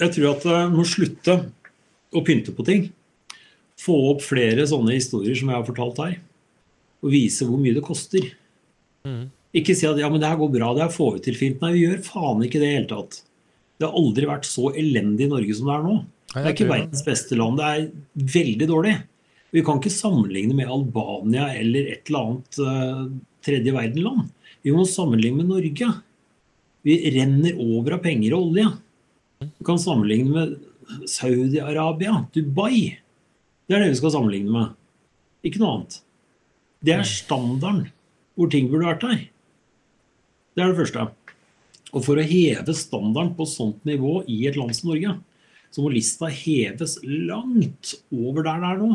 Jeg tror at det må slutte å pynte på ting. Få opp flere sånne historier som jeg har fortalt her. Og vise hvor mye det koster. Mm. Ikke si at ja, men det her går bra, det her får vi til fint. Nei, vi gjør faen ikke det i det hele tatt. Det har aldri vært så elendig i Norge som det er nå. Det er ikke verdens beste land. Det er veldig dårlig. Vi kan ikke sammenligne med Albania eller et eller annet uh, tredje verden-land. Vi må sammenligne med Norge. Vi renner over av penger og olje. Vi kan sammenligne med Saudi-Arabia, Dubai. Det er det vi skal sammenligne med. Ikke noe annet. Det er standarden hvor ting burde vært her. Det er det første. Og for å heve standarden på sånt nivå i et land som Norge, så må lista heves langt over der det er nå.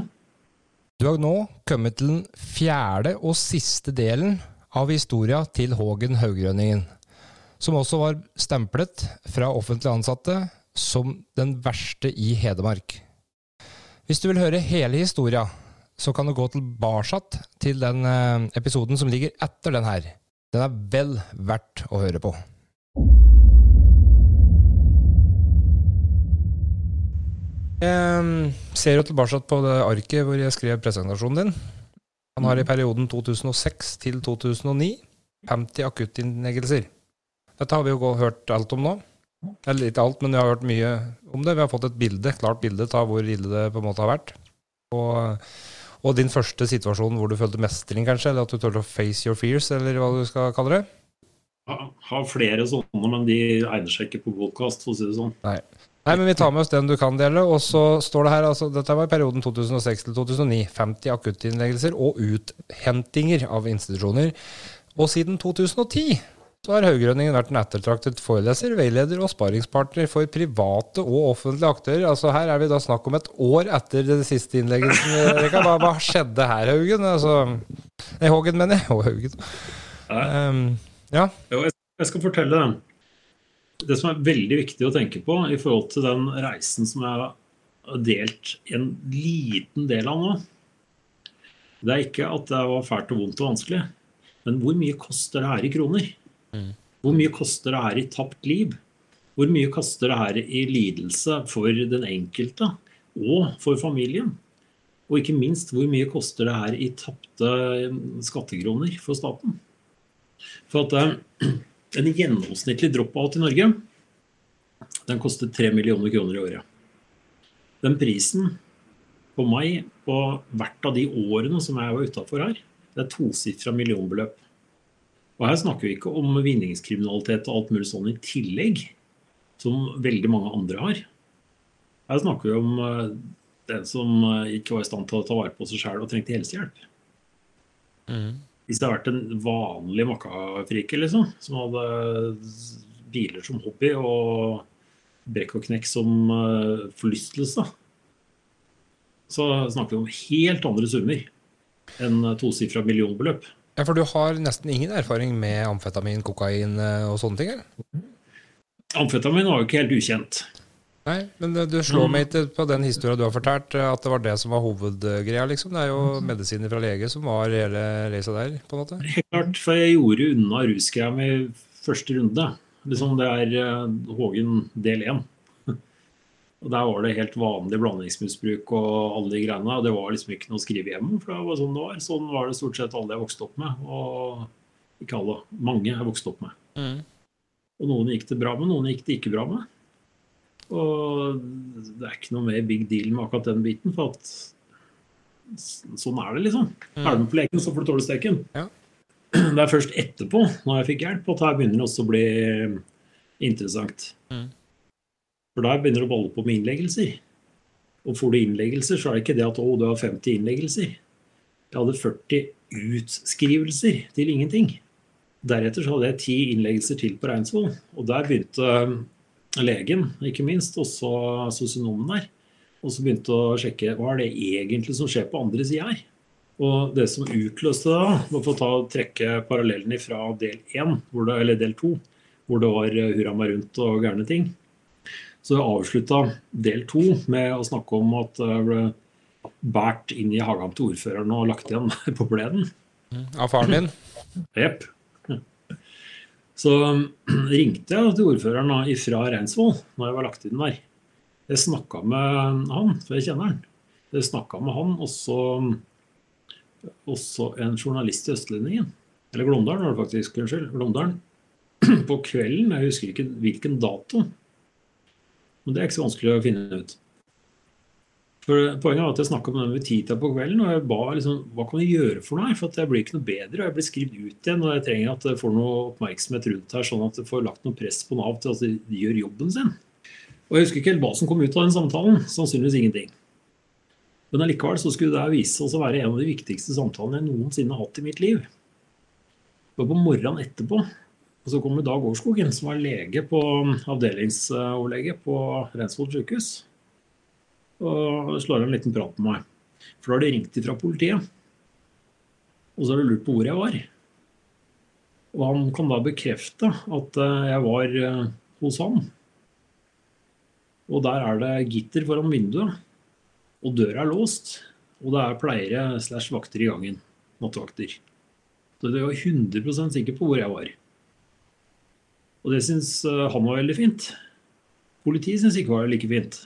Du har nå kommet til den fjerde og siste delen av historia til Hågen Haugrønningen, som også var stemplet fra offentlig ansatte som den verste i Hedmark. Hvis du vil høre hele historia, så kan du gå tilbake til den eh, episoden som ligger etter den her. Den er vel verdt å høre på. Jeg ser jo tilbake på det arket hvor jeg skrev presentasjonen din. Han har i perioden 2006 til 2009 50 akuttinnleggelser. Dette har vi jo hørt alt om nå. Eller ikke alt, men vi har hørt mye om det. Vi har fått et bilde, klart bilde av hvor ille det på en måte har vært. Og, og din første situasjon hvor du følte mestring, kanskje? Eller at du turte å face your fears, eller hva du skal kalle det? Jeg har flere sånne, men de egner seg ikke på podkast, for å si det sånn. Nei. Nei, men vi tar med oss den du kan dele. Og så står det her, altså dette var i perioden 2006 til 2009. 50 akuttinnleggelser og uthentinger av institusjoner. Og siden 2010 så har Haugrønningen vært en ettertraktet foreleser, veileder og sparingspartner for private og offentlige aktører. Altså Her er vi da snakk om et år etter den siste innleggelsen. Hva, hva skjedde her, Haugen? Altså, nei, Hågen, mener jeg. Og Haugen. Um, ja. Jo, jeg skal fortelle den det som er veldig viktig å tenke på i forhold til den reisen som jeg har delt en liten del av nå, det er ikke at det var fælt og vondt og vanskelig, men hvor mye koster det her i kroner? Mm. Hvor mye koster det her i tapt liv? Hvor mye koster det her i lidelse for den enkelte og for familien? Og ikke minst, hvor mye koster det her i tapte skattekroner for staten? For at eh, en gjennomsnittlig drop-out i Norge den koster 3 millioner kroner i året. Den prisen på meg på hvert av de årene som jeg var utafor her, det er tosifra millionbeløp. Og her snakker vi ikke om vinningskriminalitet og alt mulig sånn i tillegg, som veldig mange andre har. Her snakker vi om eh, den som eh, ikke var i stand til å ta vare på seg sjøl og trengte helsehjelp. Mm. Hvis det hadde vært en vanlig makkafrike liksom, som hadde biler som hobby og brekk og knekk som uh, forlystelse, så snakker vi om helt andre summer enn tosifra millionbeløp. Ja, For du har nesten ingen erfaring med amfetamin, kokain eh, og sånne ting? eller? Amfetamin var jo ikke helt ukjent. Nei, men du slår meg ikke på den historien du har fortalt, at det var det som var hovedgreia, liksom. Det er jo medisiner fra lege som var hele reisa der, på en måte. Helt klart, for jeg gjorde unna rusgreia i første runde. Liksom det er Hågen del én. Og Der var det helt vanlig blandingsmisbruk og alle de greiene. Og det var liksom ikke noe å skrive hjem for det var sånn det var. Sånn var det stort sett alle jeg vokste opp med. Og ikke alle, mange jeg vokste opp med. Mm. Og noen gikk det bra med, noen gikk det ikke bra med. Og det er ikke noe mer big deal med akkurat den biten, for at sånn er det, liksom. Mm. Er du med på leken, så får du tåle steken. Ja. Det er først etterpå, når jeg fikk hjelp, at her begynner det også å bli interessant. Mm. For der begynner det å balle på med innleggelser. Og får du innleggelser, så er det ikke det at å, du har 50 innleggelser. Jeg hadde 40 utskrivelser til ingenting. Deretter så hadde jeg 10 innleggelser til på Reinsvoll. Og der begynte legen, ikke minst, også sosionomen der. Og så begynte å sjekke hva er det egentlig som skjer på andre sida her. Og det som utløste da, var for å ta, trekke parallellen fra del 1, det, eller del 2, hvor det var hurra meg rundt og gærne ting. Så jeg avslutta del 2 med å snakke om at jeg ble båret inn i hagen til ordføreren og lagt igjen på pleden. Av faren din? Jepp. Så ringte jeg til ordføreren da, fra Reinsvoll når jeg var lagt inn der. Jeg snakka med han, for jeg kjenner han. Jeg snakka med han, også, også en journalist i Østlendingen. Eller Glåmdalen, var det faktisk. Unnskyld. Glåmdalen. På kvelden. Jeg husker ikke hvilken dato. Men det er ikke så vanskelig å finne ut. For Poenget var at jeg snakka med dem ved tida på kvelden, og jeg ba liksom, hva kan vi gjøre for noe? For jeg blir ikke noe bedre, og jeg blir skrevet ut igjen. Og jeg trenger at jeg får noe oppmerksomhet rundt her, sånn at jeg får lagt noe press på Nav til at de gjør jobben sin. Og jeg husker ikke helt hva som kom ut av den samtalen. Sannsynligvis ingenting. Men allikevel så skulle det vise seg å være en av de viktigste samtalene jeg noensinne har hatt i mitt liv. Og på morgenen etterpå og så kommer Dag Årskogen, som var lege på avdelingsoverlege på Reinsvoll sykehus og slår en liten prat med meg. For da har de ringt fra politiet. Og så har de lurt på hvor jeg var. Og han kan da bekrefte at eh, jeg var eh, hos han. Og der er det gitter foran vinduet. Og døra er låst. Og det er pleiere slash vakter i gangen. Nattevakter. Så jeg var 100% sikker på hvor jeg var. Og det syns eh, han var veldig fint. Politiet syns ikke var like fint.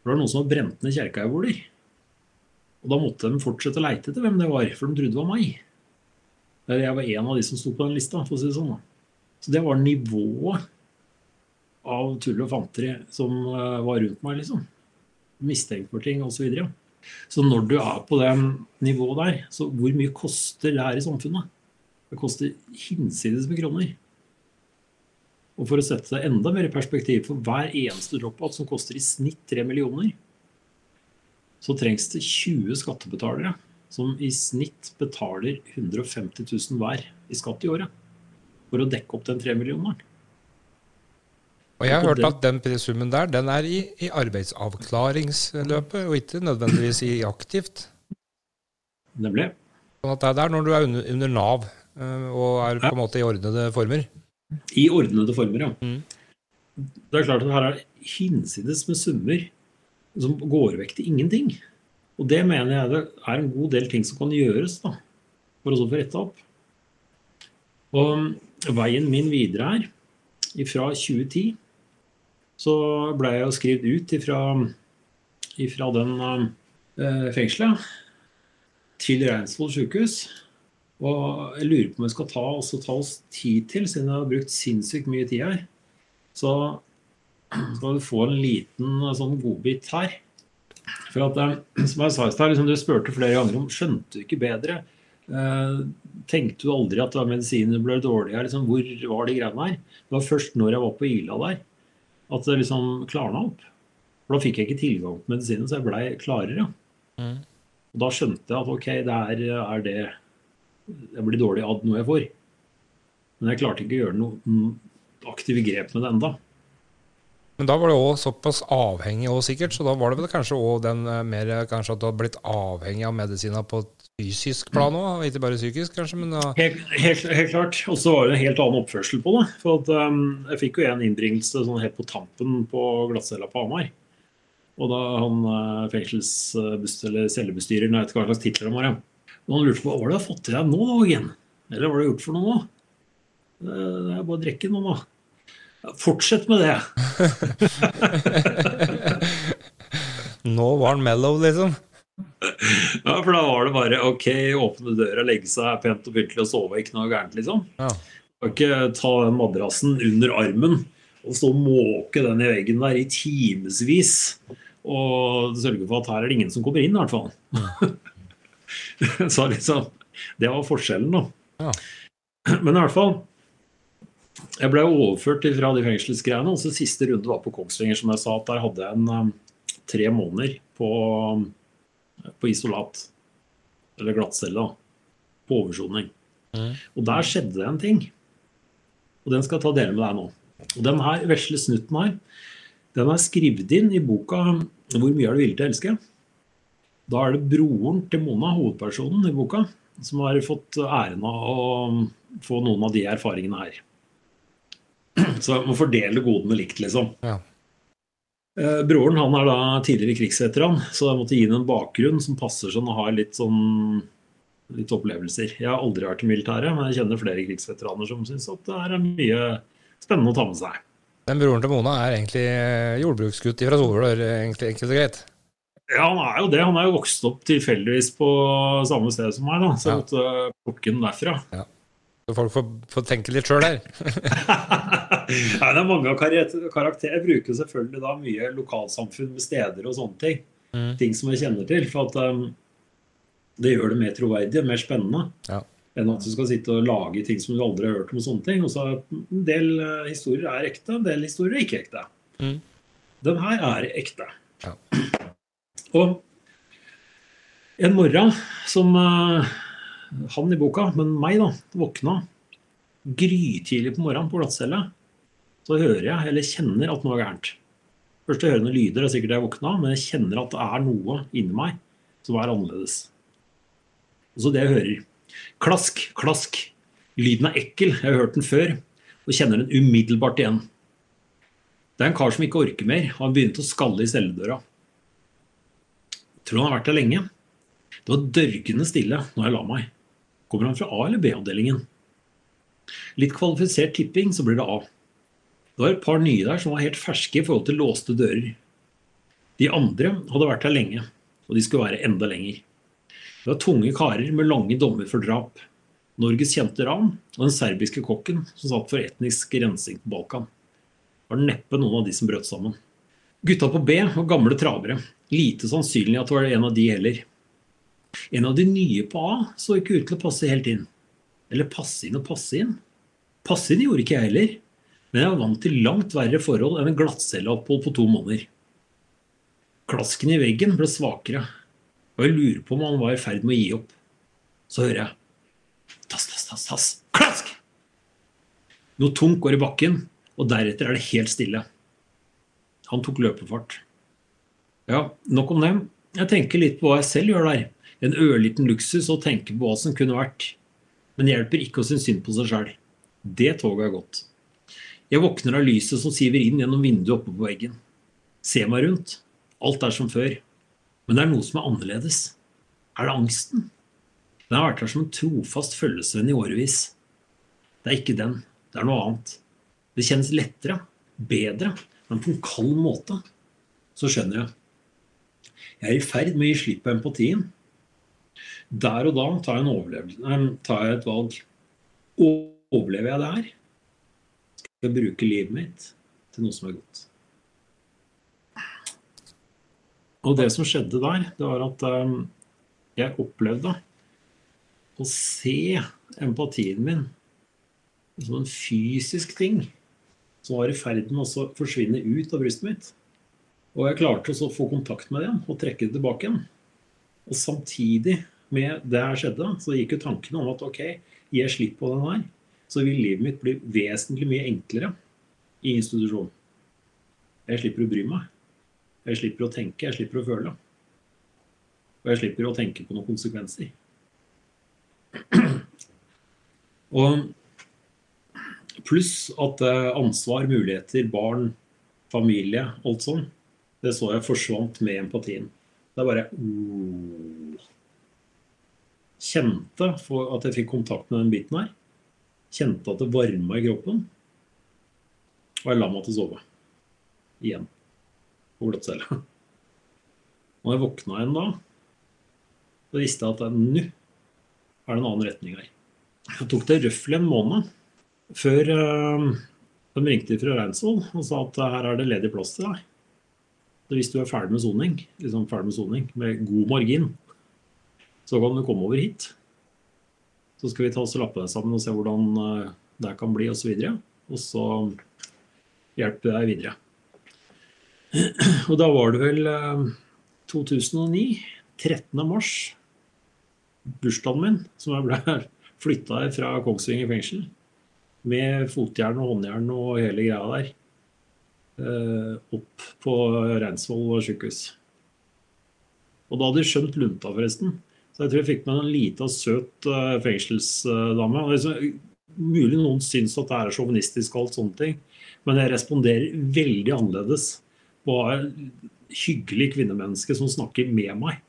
For det var noen som hadde brent ned kjerka jeg bor i. Og da måtte de fortsette å leite etter hvem det var, for de trodde det var meg. Jeg var en av de som sto på den lista, for å si det sånn. Så det var nivået av tull og fanteri som eh, var rundt meg, liksom. Mistenkt for ting osv. Så, videre. så når du er på det nivået der, så hvor mye koster det her i samfunnet? Det koster hinsides med kroner. Og for å sette seg enda mer i perspektiv, for hver eneste dropout som koster i snitt 3 millioner, så trengs det 20 skattebetalere som i snitt betaler 150 000 hver i skatt i året for å dekke opp den 3 millioneren. Og jeg har hørt at den summen der, den er i, i arbeidsavklaringsløpet, og ikke nødvendigvis i aktivt. Nemlig. Sånn at det er der når du er under, under Nav eh, og er på en måte i ordnede former. I ordnede former, ja. Mm. Det er klart at her er hinsides med summer som går vekk til ingenting. Og det mener jeg det er en god del ting som kan gjøres da, for å få retta opp. Og veien min videre her, fra 2010, så ble jeg jo skrevet ut ifra, ifra den uh, fengselet til Reinsvoll sykehus. Og jeg lurer på om vi skal ta, ta, oss tid til, siden jeg har brukt sinnssykt mye tid her. Så skal du få en liten sånn godbit her. For at, eh, som jeg sa i stad, liksom, du spurte flere ganger om skjønte du ikke bedre. Eh, tenkte du aldri at medisiner ble dårlige? Liksom, hvor var de greiene her? Det var først når jeg var på Ila der, at det liksom klarna opp. For Da fikk jeg ikke tilgang på medisinen, så jeg blei klarere. Mm. Og Da skjønte jeg at ok, det er, er det jeg blir dårlig av noe jeg får. Men jeg klarte ikke å gjøre noe aktive grep med det enda. Men da var det òg såpass avhengig òg, sikkert. Så da var det vel kanskje òg den eh, mer kanskje at du har blitt avhengig av medisiner på et fysisk plan òg, ikke bare psykisk, kanskje? Men da... helt, helt, helt, klart. Og så var det en helt annen oppførsel på det. For at, um, jeg fikk jo en innbringelse sånn helt på tampen på glattcella på Hamar. Og da han fengselsbust- eller cellebestyrer, jeg vet ikke hva slags titler han var, og han lurte på hva du har fått til deg nå, Hagen? Eller hva har du gjort for noe nå? Det er bare å drikke nå, da. Fortsett med det. nå var han mellow, liksom? Ja, for da var det bare OK, åpne døra, legge seg pent og pyntelig og sove. Ikke noe gærent, liksom. Ja. Ikke ta den madrassen under armen og stå og måke den i veggen der i timevis. Og sørge for at her er det ingen som kommer inn, i hvert fall. Så liksom, det var forskjellen, da. Ja. Men i hvert fall Jeg ble overført fra de fengselsgreiene. Og så siste runde var på Kongsvinger, som jeg sa. at Der hadde jeg en um, tre måneder på, på isolat. Eller glattcelle, På oversoning. Mm. Og der skjedde det en ting. Og den skal jeg ta dele med deg nå. Og den her vesle snutten her, den er skrevet inn i boka 'Hvor mye er du villig til å elske'? Da er det broren til Mona, hovedpersonen i boka, som har fått æren av å få noen av de erfaringene her. Så må fordele godene likt, liksom. Ja. Eh, broren han er da tidligere krigsveteran, så jeg måtte gi ham en bakgrunn som passer sånn og har litt sånn litt opplevelser. Jeg har aldri vært i militæret, men jeg kjenner flere krigsveteraner som syns at det er mye spennende å ta med seg. Den broren til Mona er egentlig eh, jordbruksgutt fra Solør, egentlig enkelt og greit. Ja, han er jo det. Han er jo vokst opp tilfeldigvis på samme sted som meg, da. Så jeg måtte plukke den derfra. Ja. Så folk får, får tenke litt sjøl her. Nei, det er mange av karakterer. Jeg bruker selvfølgelig da mye lokalsamfunn med steder og sånne ting. Mm. Ting som jeg kjenner til. For at um, det gjør det mer troverdig mer spennende. Ja. Enn at du skal sitte og lage ting som du aldri har hørt om. og sånne ting. Og så En del uh, historier er ekte, en del historier er ikke ekte. Mm. Den her er ekte. Ja. Og en morgen som uh, han i boka, men meg, da, våkna grytidlig på morgenen på glattcelle, så hører jeg, eller kjenner, at noe er gærent. Først jeg hører noen lyder, det er sikkert jeg våkna, men jeg kjenner at det er noe inni meg som er annerledes. Og så det jeg hører. Klask, klask. Lyden er ekkel, jeg har hørt den før, og kjenner den umiddelbart igjen. Det er en kar som ikke orker mer. Han begynte å skalle i celledøra. Tror han har vært der lenge. Det var dørgende stille når jeg la meg. Kommer han fra A- eller B-avdelingen? Litt kvalifisert tipping, så blir det A. Det var et par nye der som var helt ferske i forhold til låste dører. De andre hadde vært her lenge, og de skulle være enda lenger. Det var tunge karer med lange dommer for drap. Norges kjente ran og den serbiske kokken som satt for etnisk rensing på Balkan. Det var neppe noen av de som brøt sammen. Gutta på B var gamle travere. Lite sannsynlig at det var en av de heller. En av de nye på A så ikke ut til å passe helt inn. Eller passe inn og passe inn. Passe inn gjorde ikke jeg heller, men jeg var vant til langt verre forhold enn en glattcelleopphold på to måneder. Klasken i veggen ble svakere, og jeg lurer på om han var i ferd med å gi opp. Så hører jeg tass, tass, tass, tass, klask! Noe tungt går i bakken, og deretter er det helt stille. Han tok løpefart. Ja, nok om det. Jeg tenker litt på hva jeg selv gjør der. En ørliten luksus å tenke på hva som kunne vært. Men det hjelper ikke å synes synd på seg sjøl. Det toget er gått. Jeg våkner av lyset som siver inn gjennom vinduet oppe på veggen. Ser meg rundt. Alt er som før. Men det er noe som er annerledes. Er det angsten? Den har vært her som en trofast følgesvenn i årevis. Det er ikke den. Det er noe annet. Det kjennes lettere, bedre, men på en kald måte. Så skjønner jeg. Jeg er i ferd med å gi slipp på empatien. Der og da tar jeg, tar jeg et valg. Overlever jeg det her? Skal jeg bruke livet mitt til noe som er godt? Og det som skjedde der, det var at um, jeg opplevde å se empatien min som en fysisk ting som var i ferd med å forsvinne ut av brystet mitt. Og jeg klarte å få kontakt med dem og trekke det tilbake igjen. Og samtidig med det her skjedde, så gikk jo tanken om at ok, gir jeg slipp på den her, så vil livet mitt bli vesentlig mye enklere i institusjonen. Jeg slipper å bry meg. Jeg slipper å tenke, jeg slipper å føle. Og jeg slipper å tenke på noen konsekvenser. Og pluss at eh, ansvar, muligheter, barn, familie, alt sånn, det så jeg forsvant med empatien. Det er bare uh, Kjente at jeg fikk kontakt med den biten her. Kjente at det varma i kroppen. Og jeg la meg til å sove. Igjen. På glattcella. Når jeg våkna igjen da, så visste jeg at nå er det en annen retning her. Jeg tok det røftlig en måned før uh, de ringte fra Reinsvoll og sa at her er det ledig plass til deg. Hvis du er ferdig med soning, liksom ferdig med soning med god margin, så kan du komme over hit. Så skal vi ta oss og lappe deg sammen og se hvordan eh, det kan bli osv. Og, og så hjelpe deg videre. Og da var det vel 2009, eh, 13. mars, bursdagen min, som jeg ble flytta fra Kongsvinger fengsel. Med fotjern og håndjern og hele greia der. Eh, opp på Reinsvoll sykehus. Og da hadde de skjønt lunta, forresten. Så jeg tror jeg fikk meg en lita, søt uh, fengselsdame. Liksom, mulig noen syns at det er sjåvinistisk og alt sånne ting, men jeg responderer veldig annerledes på en hyggelig kvinnemenneske som snakker med meg,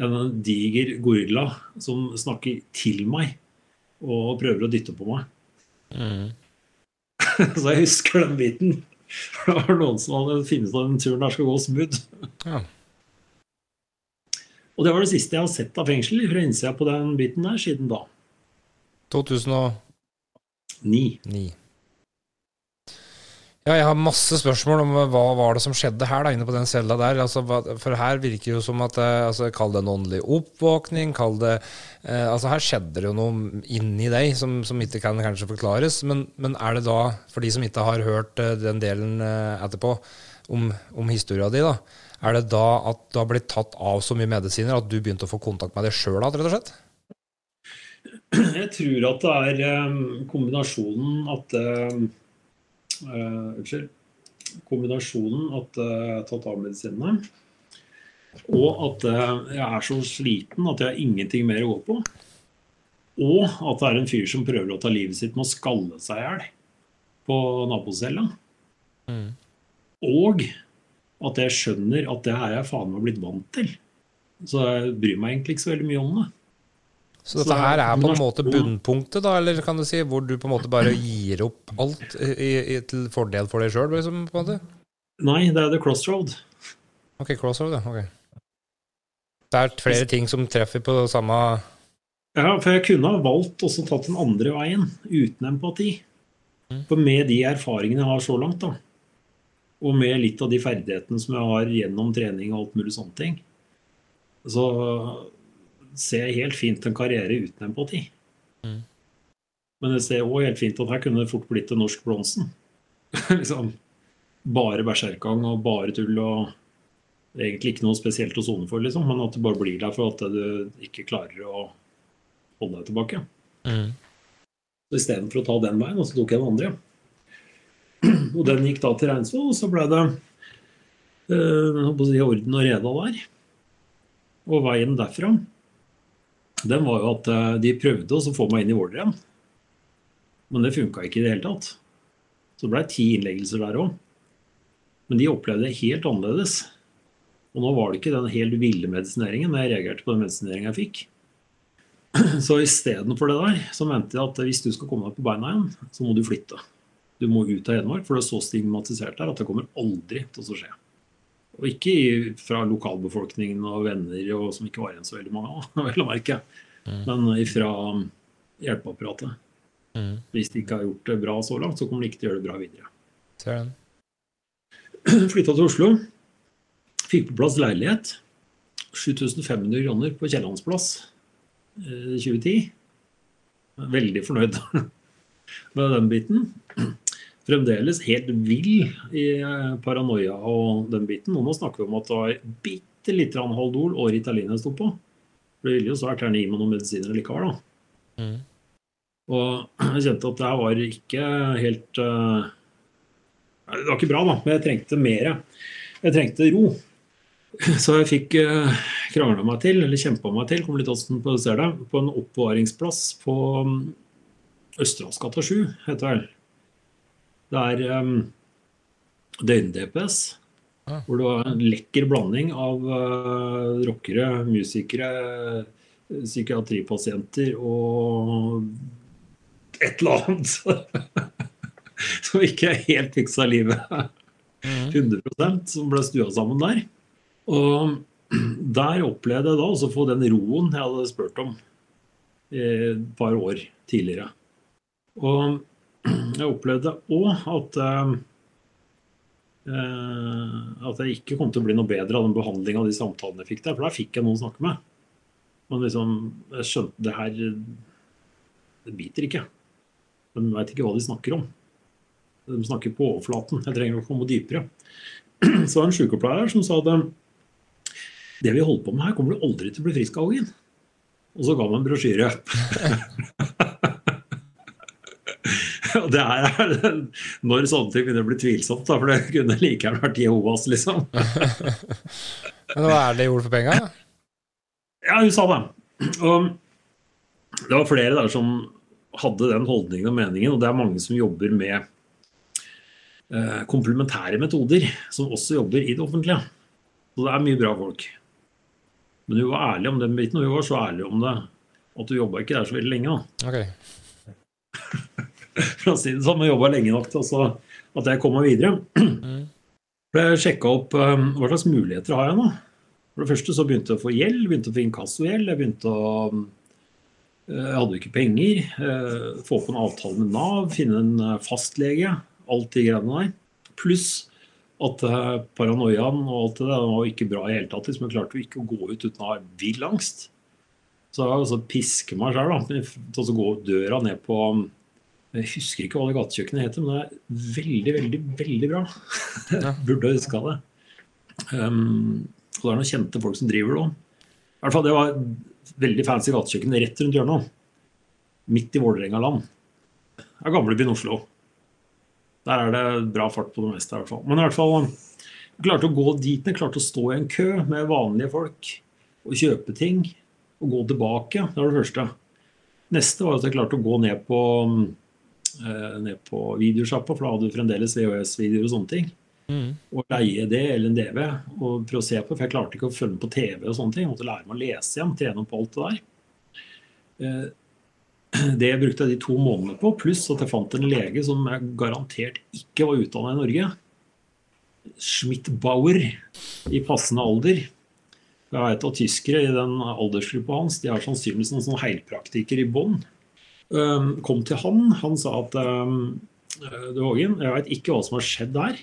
enn en diger gorilla som snakker til meg og prøver å dytte på meg. Mm. Så jeg husker den biten. Det var noen som hadde funnet at den turen der skal gå smooth. Ja. Og det var det siste jeg har sett av fengsel fra innsida på den biten der siden da. 2009. Ni. Ja, jeg har masse spørsmål om hva var det som skjedde her da, inne på den cella der. Altså, for her virker det jo som at eh, altså, Kall det en åndelig oppvåkning. Kall det eh, Altså Her skjedde det jo noe inni deg som, som ikke kan kanskje forklares. Men, men er det da, for de som ikke har hørt eh, den delen eh, etterpå, om, om historia di, da, er det da at du har blitt tatt av så mye medisiner at du begynte å få kontakt med deg sjøl igjen, rett og slett? Jeg tror at det er eh, kombinasjonen at eh, Unnskyld. Kombinasjonen at eh, jeg har tatt av medisinene, og at eh, jeg er så sliten at jeg har ingenting mer å gå på. Og at det er en fyr som prøver å ta livet sitt med å skalle seg i hjel på nabocella. Mm. Og at jeg skjønner at det er jeg faen meg blitt vant til. Så jeg bryr meg egentlig ikke så veldig mye om det. Så dette her er på en måte bunnpunktet, da, eller kan du si, hvor du på en måte bare gir opp alt i, i, til fordel for deg sjøl, liksom, på en måte? Nei, det er the crossroad. Ok, crossroad, ja. ok. Det er flere ting som treffer på samme Ja, for jeg kunne ha valgt også tatt den andre veien, uten empati. Mm. For med de erfaringene jeg har så langt, da, og med litt av de ferdighetene som jeg har gjennom trening og alt mulig sånne ting, så ser helt fint en karriere uten empati. Mm. Men jeg ser òg helt fint at her kunne det fort blitt en norsk Bronsen. liksom, bare berserkgang og bare tull og egentlig ikke noe spesielt å sone for, liksom, men at du bare blir der for at du ikke klarer å holde deg tilbake. mm. Så Istedenfor å ta den veien, og så tok jeg den andre. Og den gikk da til Reinsvoll, og så ble det øh, si, orden og reda der. Og veien derfra, den var jo at eh, de prøvde å få meg inn i Våler igjen. Men det funka ikke i det hele tatt. Så det ble ti innleggelser der òg. Men de opplevde det helt annerledes. Og nå var det ikke den helt ville medisineringen, men jeg reagerte på den medisineringen jeg fikk. Så istedenfor det der, så mente jeg at hvis du skal komme deg på beina igjen, så må du flytte. Du må ut av Hedmark, for det er så stigmatisert der at det kommer aldri til å skje. Og ikke fra lokalbefolkningen og venner og som ikke var igjen så veldig mange av, vel å merke. Mm. Men fra hjelpeapparatet. Mm. Hvis de ikke har gjort det bra så langt, så kommer de ikke til å gjøre det bra videre. Ser. Flytta til Oslo. Fikk på plass leilighet. 7500 kroner på Kiellandsplass eh, 2010. Veldig fornøyd med den biten. Fremdeles helt vill i eh, paranoia og den biten. Og nå snakker vi om at det var bitte litt Haldol og Ritalin jeg sto på. For det ville jo så vært gjerne gi meg noen medisiner likevel, da. Mm. Og jeg kjente at det her var ikke helt uh, Det var ikke bra, da, men jeg trengte mer. Jeg trengte ro. Så jeg fikk uh, krangla meg til, eller kjempa meg til, kommer litt åssen på det, på en oppbevaringsplass på um, Østerdalsgata 7, heter det vel. Det er um, døgn-DPS. Ah. Hvor du har en lekker blanding av uh, rockere, musikere, psykiatripasienter og et eller annet som ikke helt fiksa livet Mm. 100% som ble stua sammen der. Og der opplevde jeg da å få den roen jeg hadde spurt om et par år tidligere. Og jeg opplevde òg at eh, eh, at jeg ikke kom til å bli noe bedre av den behandlinga av de samtalene jeg fikk der. For der fikk jeg noen å snakke med. Men liksom, jeg skjønte det her Det biter ikke. De veit ikke hva de snakker om. De snakker på overflaten. Jeg trenger å komme dypere. Så var en sykepleier som sa at det vi holder på med her, kommer du aldri til å bli frisk av, Ågen. Og så ga han en brosjyre. Og det her er når sånne ting begynner å bli tvilsomt, da, for det kunne like gjerne vært Jehovas, liksom. Men hva er det de gjorde for penga? Ja, hun sa det. Og det var flere der som hadde den holdningen og meningen, og det er mange som jobber med eh, komplementære metoder, som også jobber i det offentlige. Så det er mye bra folk. Men hun var ærlig om den biten, og hun var så ærlig om det at hun jobba ikke der så veldig lenge. da. Ok. For å si det sånn, men jobba lenge nok til også at jeg kom meg videre. Mm. Jeg sjekka opp um, hva slags muligheter har jeg nå. For det første så begynte jeg å få gjeld, begynte å få inkassogjeld. Jeg begynte å um, Jeg hadde jo ikke penger. eh, Få på en avtale med Nav, finne en eh, fastlege. Alt de greiene der. Pluss at eh, paranoiaen og alt det der var ikke bra i hele tatt. Liksom jeg klarte jo ikke å gå ut uten å ha vill angst. Så jeg altså piske meg sjøl, da. Så gå døra ned på Jeg husker ikke hva det gatekjøkkenet heter, men det er veldig, veldig, veldig bra. Ja. Burde huska det. Um, og det er noen kjente folk som driver det òg. I hvert fall, det var veldig fancy gatekjøkken rett rundt hjørnet. Midt i Vålerengaland. Det er gamlebyen Oslo. Der er det bra fart på det meste. i hvert fall. Men i hvert fall, klarte å gå dit, jeg klarte å stå i en kø med vanlige folk og kjøpe ting. Og gå tilbake. Det var det første. Neste var at jeg klarte å gå ned på, eh, ned på videosjappa, for da hadde du fremdeles VHS-videoer og sånne ting. Mm. Og leie det eller en DV og prøve å se på, for jeg klarte ikke å følge med på TV og sånne ting. Jeg måtte lære meg å lese igjen, trene opp alt det der. Eh, Det brukte jeg de to månedene på, pluss at jeg fant en lege som jeg garantert ikke var utdanna i Norge. Schmidt-Bauer i passende alder. Jeg vet at Tyskere i den aldersgruppa hans de har sannsynligvis noen sånn heilpraktiker i bånn. Um, kom til han. Han sa at um, du Hågen, jeg vet ikke hva som har skjedd der.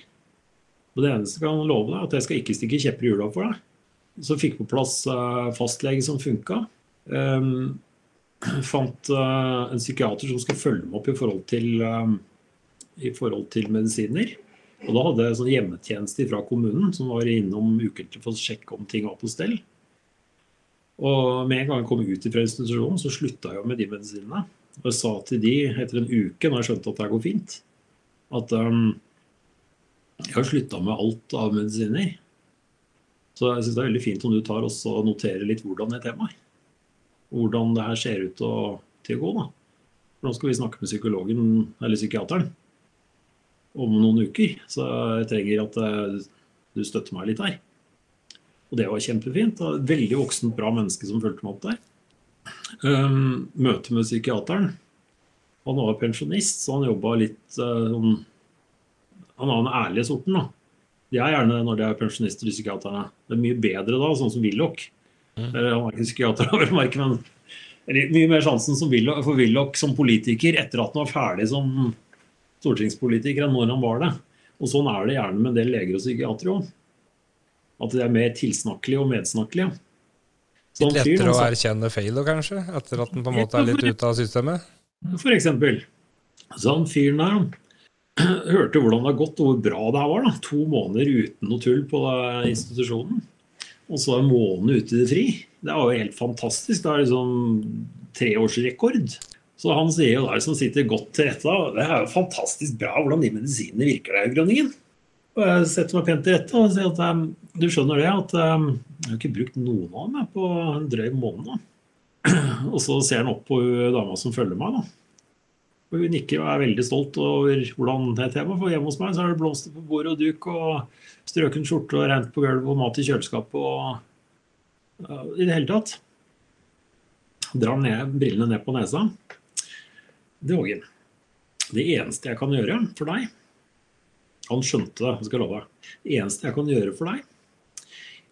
Og det eneste jeg kan love deg, er at jeg skal ikke stikke kjepper i hjula for deg. Så fikk på plass uh, fastlege som funka. Um, fant uh, en psykiater som skulle følge meg opp i forhold til, i forhold til medisiner. Og da hadde jeg sånn hjemmetjeneste fra kommunen som var innom ukentlig for å sjekke om ting var på stell. Og med en gang jeg kom ut fra institusjonen, så slutta jeg med de medisinene. Og jeg sa til de etter en uke, når jeg skjønte at det går fint, at um, jeg har slutta med alt av medisiner. Så jeg syns det er veldig fint om du tar og noterer litt hvordan det temaet. Hvordan det her ser ut å, til å gå. da. For nå skal vi snakke med psykologen, eller psykiateren, om noen uker. Så jeg trenger at eh, du støtter meg litt her. Og det var kjempefint. Veldig voksent, bra menneske som fulgte meg opp der. Um, møte med psykiateren. Han var pensjonist, så han jobba litt uh, sånn Han har den ærlige sorten, da. De er gjerne når de er pensjonister, de psykiaterne. Det er mye bedre da, sånn som Willoch. Mm. Eller Han er ikke psykiater, vel å merke, men eller, mye mer sjansen som Willoch, for Willoch som politiker etter at han var ferdig som stortingspolitiker, enn når han var det. Og sånn er det gjerne med en del leger og psykiatere òg. At de er mer tilsnakkelige og medsnakkelige. Litt lettere å erkjenne feil, kanskje? Etter at den på en måte er litt ute av systemet? For eksempel. Så han fyren der hørte hvordan det har gått, og hvor bra det her var. da. To måneder uten noe tull på institusjonen. Og så en måned ute i det fri. Det er jo helt fantastisk. Det er liksom treårsrekord. Så han sier jo der som sitter godt til rette, det er jo fantastisk bra hvordan de medisinene virker der, i Grønningen. Og jeg setter meg pent til rette og sier at um, du skjønner det, at um, jeg har ikke brukt noen av dem på en drøy måned. da. Og så ser han opp på dama som følger meg. da. Og Hun nikker og er veldig stolt over hvordan det er. For hjemme hos meg så er det blomster på bord og duk og strøken skjorte og rent på gulvet og mat i kjøleskapet og uh, I det hele tatt. Drar ned, brillene ned på nesa. Det, Ågen, det eneste jeg kan gjøre for deg Han skjønte det, jeg skal love deg. Det eneste jeg kan gjøre for deg,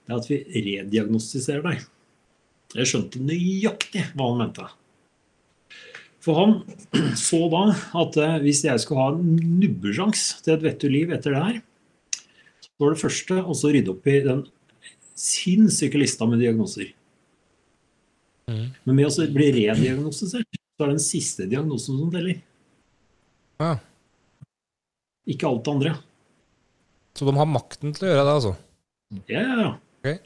det er at vi rediagnostiserer deg. Jeg skjønte nøyaktig hva han mente. For han så da at eh, hvis jeg skulle ha en nubbesjans til et vettug liv etter det her, så var det første å rydde opp i den sinnssyke lista med diagnoser. Mhm. Men med å bli rediagnostisert, så er det den siste diagnosen som teller. Ja. Ikke alt det andre. Så de har makten til å gjøre det, altså? Ja, ja, ja. Ok.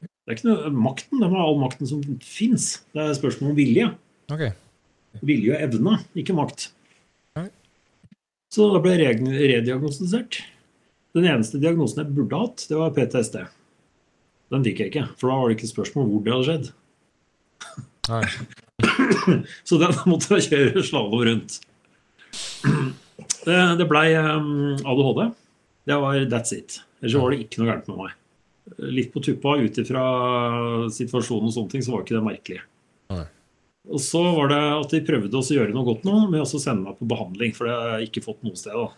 Det er ikke noe makten, Det er all makten som fins. Det er spørsmål om vilje. Okay. Vilje og evne, ikke makt. Okay. Så da ble jeg rediagnostisert. Den eneste diagnosen jeg burde hatt, det var PTSD. Den fikk jeg ikke, for da var det ikke spørsmål hvor det hadde skjedd. Nei. Så den måtte jeg kjøre slalåm rundt. Det, det blei um, ADHD. Det var that's it. Ellers var det ikke noe gærent med meg. Litt på tuppa ut ifra situasjonen og sånne ting, så var ikke det merkelig. Nei. Og så var det at de prøvde å gjøre noe godt nå med å sende meg på behandling, for det har jeg ikke fått noe sted. da.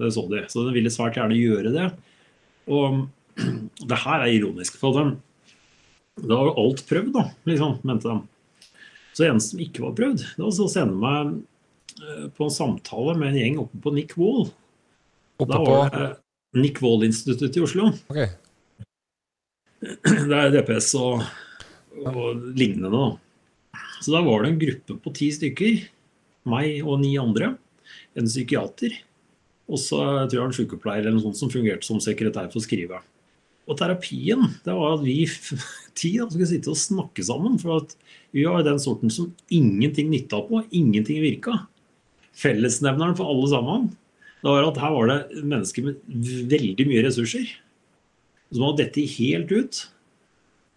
Det så de. Så de ville svært gjerne gjøre det. Og det her er ironisk. for dem. Da var jo alt prøvd, da, liksom, mente de. Så det eneste som ikke var prøvd, det var å sende meg eh, på en samtale med en gjeng oppe på Nick Wall. Oppe på det Nick Wall-instituttet i Oslo. Ok. Det er DPS og, og lignende. Da. Så da var det en gruppe på ti stykker. Meg og ni andre. En psykiater. Og så tror jeg en sykepleier eller noe som fungerte som sekretær for å skrive. Og terapien det var at vi ti skulle sitte og snakke sammen. For at vi var den sorten som ingenting nytta på, ingenting virka. Fellesnevneren for alle sammen det var at her var det mennesker med veldig mye ressurser. Som hadde dette helt ut.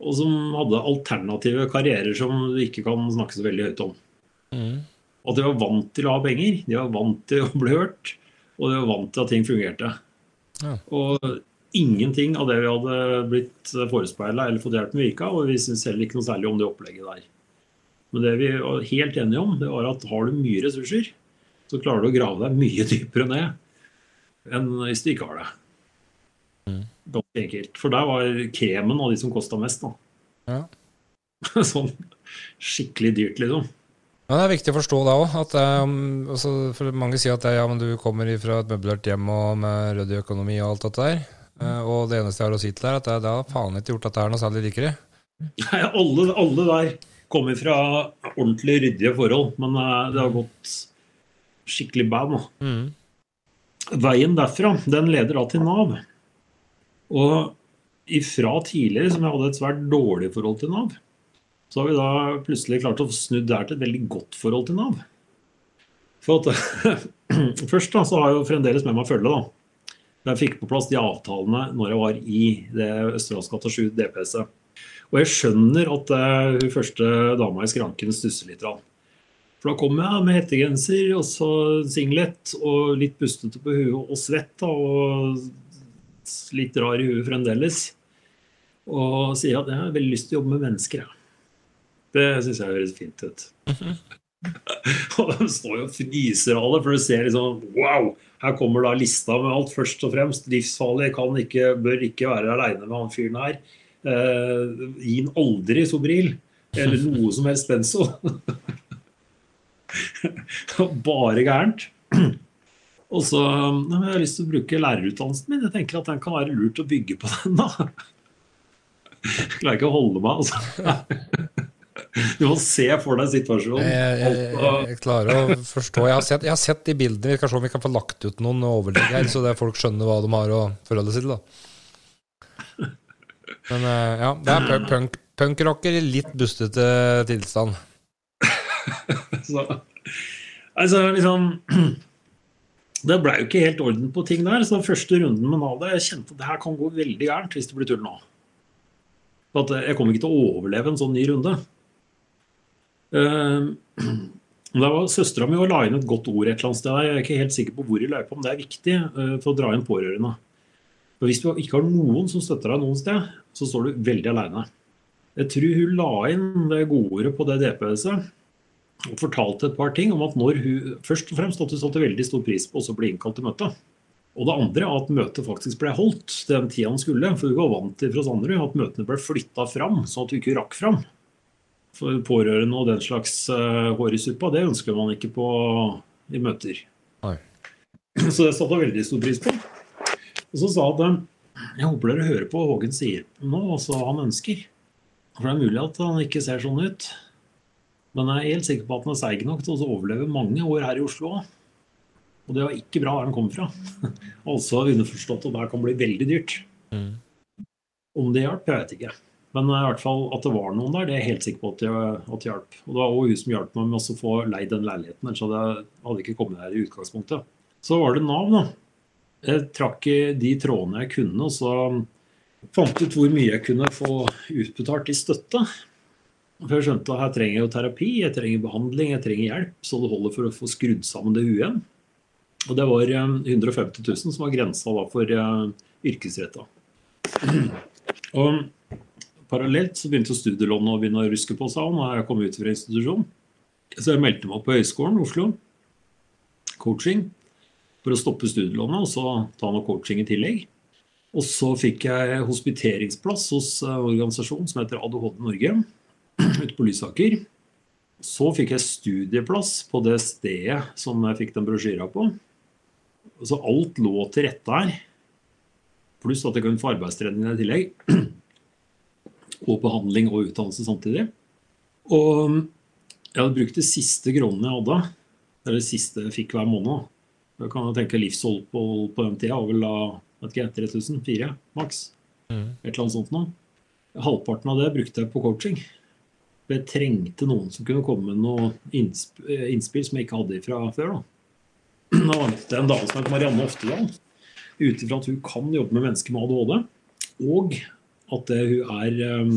Og som hadde alternative karrierer som du ikke kan snakke så veldig høyt om. Mm. At de var vant til å ha penger, de var vant til å bli hørt, og de var vant til at ting fungerte. Ja. Og ingenting av det vi hadde blitt forespeila eller fått hjelp med, virka, og vi syntes heller ikke noe særlig om det opplegget der. Men det vi var helt enige om, det var at har du mye ressurser, så klarer du å grave deg mye dypere ned enn hvis du ikke har det. Mm. Ganske enkelt. For der var kremen av de som kosta mest. da. Ja. sånn skikkelig dyrt, liksom. Men det er viktig å forstå da òg, um, altså, mange sier at ja, men du kommer fra et møblert hjem og med ryddig økonomi og alt dette der. Eh, og det eneste jeg har å si til deg, er at det, det har faen ikke gjort at det er noe særlig rikere. Nei, alle, alle der kommer fra ordentlig ryddige forhold, men eh, det har gått skikkelig bad nå. Mm. Veien derfra, den leder da til Nav. Og ifra tidligere, som jeg hadde et svært dårlig forhold til Nav, så har vi da plutselig klart å snu der til et veldig godt forhold til Nav. For at, Først da, så har jeg jo fremdeles med meg følge. da. Jeg fikk på plass de avtalene når jeg var i det Østerdalsgata 7 DPS-et. Og jeg skjønner at eh, hun første dama i skranken stusser litt. da. For da kom jeg med hettegenser og så singlet og litt bustete på huet og svett da, og litt rar i huet fremdeles. Og sier at jeg har veldig lyst til å jobbe med mennesker. jeg. Det syns jeg høres fint ut. og de står jo og fniser av det, for du ser liksom Wow! Her kommer da lista med alt. Først og fremst livsfarlig. Kan ikke, bør ikke være aleine med han fyren her. Eh, gi han aldri Sobril. Eller noe som helst benzo. Bare gærent. Og så «Nei, men jeg har lyst til å bruke lærerutdannelsen min. Jeg tenker at den kan være lurt å bygge på den, da. Jeg klarer ikke å holde meg, altså. Du må se for deg situasjonen. Jeg, jeg, jeg, jeg klarer å forstå. Jeg har, sett, jeg har sett de bildene. Vi skal se om vi kan få lagt ut noen overlegg her, så det folk skjønner hva de har å forholde seg til. da. Men eh, ja, det er punk, punkrocker i litt bustete tilstand. Så, altså, liksom Det ble jo ikke helt orden på ting der. Så første runden med Nav jeg kjente at det her kan gå veldig gærent hvis det blir tull nå. At jeg kommer ikke til å overleve en sånn ny runde. Uh, Da var Søstera mi la inn et godt ord et eller annet sted. Jeg er ikke helt sikker på hvor i løypa, men det er viktig uh, for å dra inn pårørende. For Hvis du ikke har noen som støtter deg noen sted, så står du veldig aleine. Jeg tror hun la inn det godordet på det DPS-et og fortalte et par ting om at når hun Først og fremst at hun satte veldig stor pris på å bli innkalt til møte. Og det andre at møtet faktisk ble holdt den tida han skulle. For hun var vant til fra Sanderud at møtene ble flytta fram, sånn at hun ikke rakk fram. For pårørende og den slags uh, hår i suppa, det ønsker man ikke på i møter. Nei. Så det satte hun veldig stor pris på. Og så sa at jeg håper dere hører på hva Hågen sier nå, altså han ønsker. For det er mulig at han ikke ser sånn ut. Men jeg er helt sikker på at han er seig nok til å overleve mange år her i Oslo òg. Og det var ikke bra der han kom fra. altså underforstått at det kan bli veldig dyrt. Mm. Om det hjalp, jeg vet ikke. Men i hvert fall at det var noen der, det er jeg helt sikker på at det, at det hjalp. Og det var også hun som hjalp meg med å få leid den leiligheten, ellers hadde jeg hadde ikke kommet her i utgangspunktet. Så var det Nav, da. Jeg trakk i de trådene jeg kunne, og så fant ut hvor mye jeg kunne få utbetalt i støtte. For jeg skjønte at her trenger jeg jo terapi, jeg trenger behandling, jeg trenger hjelp, så det holder for å få skrudd sammen det huet. Og det var eh, 150 000 som var grensa for uh, yrkesretta. Og parallelt så begynte studielånet å begynne å ruske på seg og jeg kom ut fra institusjon. Så jeg meldte meg opp på Høgskolen Oslo. Coaching. for å stoppe studielånet og så ta noe coaching i tillegg. Og så fikk jeg hospiteringsplass hos en organisasjon som heter ADHD Norge ute på Lysaker. Så fikk jeg studieplass på det stedet som jeg fikk den brosjyra på. Så alt lå til rette her. Pluss at jeg kunne få arbeidstrening i tillegg. Og behandling og utdannelse samtidig. Og jeg hadde brukt de siste kronene jeg hadde, eller det siste jeg fikk hver måned. Jeg kan jo tenke livshold på, på den tida var vel da vet ikke, 3000, 4 maks. Mm. Et eller annet sånt noe. Halvparten av det brukte jeg på coaching. Jeg trengte noen som kunne komme med noe innsp innspill som jeg ikke hadde fra før. da. Det en dame som heter Marianne Oftedal. Ut ifra at hun kan jobbe med mennesker med ADHD, og at det, hun er um,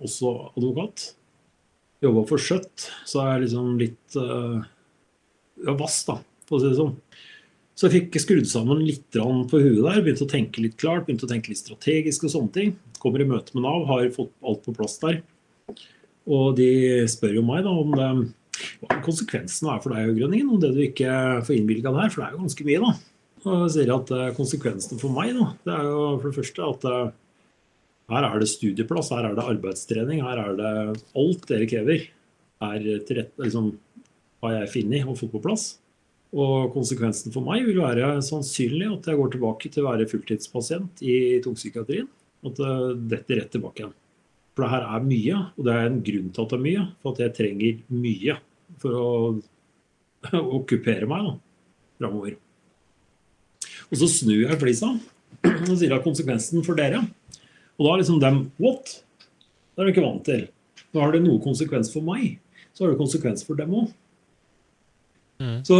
også advokat. Jobba for Skjøtt, så er jeg liksom litt uh, ja, vass, da, for å si det sånn. Så jeg fikk skrudd sammen litt på huet der, begynte å tenke litt klart, begynte å tenke litt strategisk og sånne ting. Kommer i møte med Nav, har fått alt på plass der. Og de spør jo meg da om det, hva konsekvensene er for deg, Grønningen, om det du ikke får innvilga der, for det er jo ganske mye, da. Og jeg sier at uh, konsekvensene for meg, da, det er jo for det første at uh, her er det studieplass, her er det arbeidstrening, her er det alt dere krever. Er tilrett, liksom, har jeg funnet og fått på plass. Og konsekvensen for meg vil være sannsynlig at jeg går tilbake til å være fulltidspasient i tungpsykiatrien. At det detter rett tilbake igjen. For det her er mye, og det er en grunn til at det er mye. For at jeg trenger mye for å okkupere meg da, framover. Og så snur jeg flisa og sier at konsekvensen for dere Og da er liksom dem What? Det er de ikke vant til. Da har det noe konsekvens for meg. Så har det konsekvens for dem òg. Mm. Så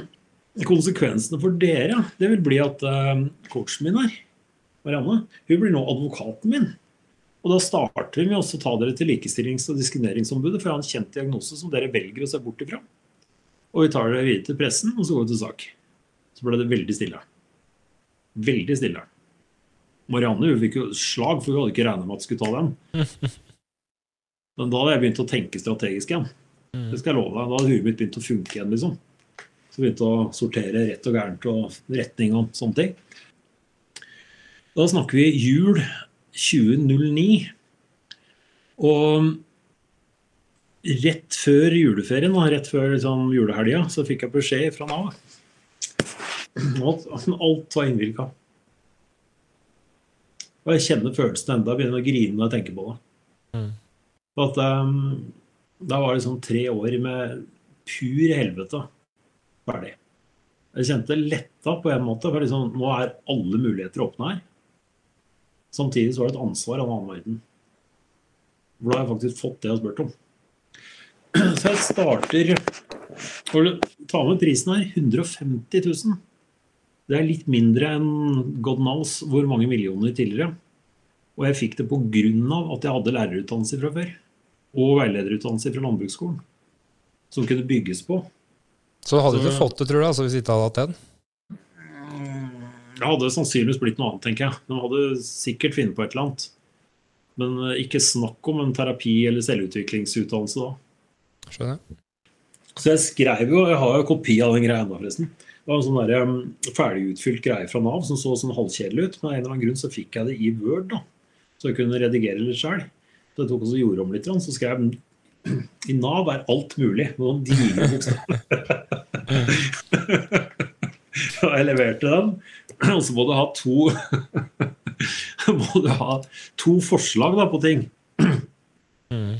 konsekvensene for dere, det vil bli at uh, coachen min her, Marianne, hun blir nå advokaten min. Og da starter vi med å ta dere til Likestillings- og diskrimineringsombudet, for jeg har en kjent diagnose som dere velger å se bort ifra. Og vi tar dere videre til pressen, og så går vi til sak. Så ble det veldig stille. Veldig stille. Marianne fikk jo slag, for hun hadde ikke regna med at hun skulle ta den. Men da hadde jeg begynt å tenke strategisk igjen. Det skal jeg love deg. Da hadde huet mitt begynt å funke igjen. liksom. Så begynte å sortere rett og gærent og retning og sånne ting. Da snakker vi jul 2009. Og rett før juleferien, rett før liksom, julehelga, så fikk jeg beskjed fra Nav. Alt, alt var innvilga. Og jeg kjenner følelsen enda, begynner å grine når jeg tenker på det. Mm. At um, da var det sånn tre år med pur helvete ferdig. Jeg kjente letta på en måte, for liksom, nå er alle muligheter åpne her. Samtidig så var det et ansvar av en annen verden. For da har jeg faktisk fått det jeg har spurt om. Så jeg starter ta med prisen her 150 000. Det er litt mindre enn God knows hvor mange millioner tidligere. Og jeg fikk det pga. at jeg hadde lærerutdannelse fra før. Og veilederutdannelse fra landbruksskolen. Som kunne bygges på. Så hadde du ikke fått det, tror du, altså, hvis ikke hadde hatt den? Det hadde sannsynligvis blitt noe annet, tenker jeg. De hadde sikkert funnet på et eller annet. Men eh, ikke snakk om en terapi- eller selvutviklingsutdannelse da. Skjønner. Så jeg skrev jo, jeg har jo kopi av den greia ennå, forresten. Det var en sånn der, um, ferdigutfylt greie fra Nav som så sånn halvkjedelig ut. Men av en eller annen grunn så fikk jeg det i Word, da. Så jeg kunne redigere litt sjøl. Så jeg tok også gjorde om litt, så skrev I Nav er alt mulig. Noen digre bokstaver. Jeg leverte den. Og så må du ha to Må du ha to forslag da, på ting. Mm.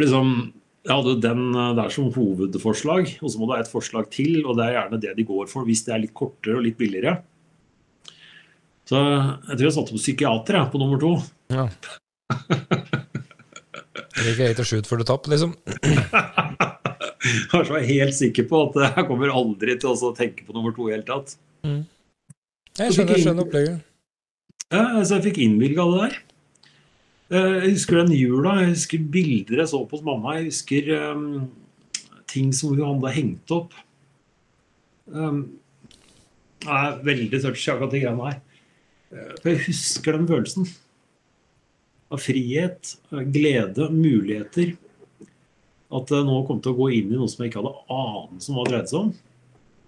Liksom, jeg hadde den der som hovedforslag, og så må du ha et forslag til, og det er gjerne det de går for hvis det er litt kortere og litt billigere. Så jeg tror jeg satte på psykiater jeg, på nummer to. Ja. gikk eight og shoot før du top, liksom. Jeg var så helt sikker på at jeg kommer aldri til å tenke på nummer to i hele tatt. Jeg skjønner, jeg skjønner opplegget. Ja, så jeg fikk innvilga det der. Eh, Jeg husker den jula, jeg husker bilder jeg så på hos mamma. Jeg husker um, ting som hun hadde hengt opp. Um, jeg er veldig touchy, akkurat de greiene her. For jeg husker den følelsen. Av frihet, glede, muligheter. At jeg nå kom til å gå inn i noe som jeg ikke hadde anelse om hva det dreide seg om.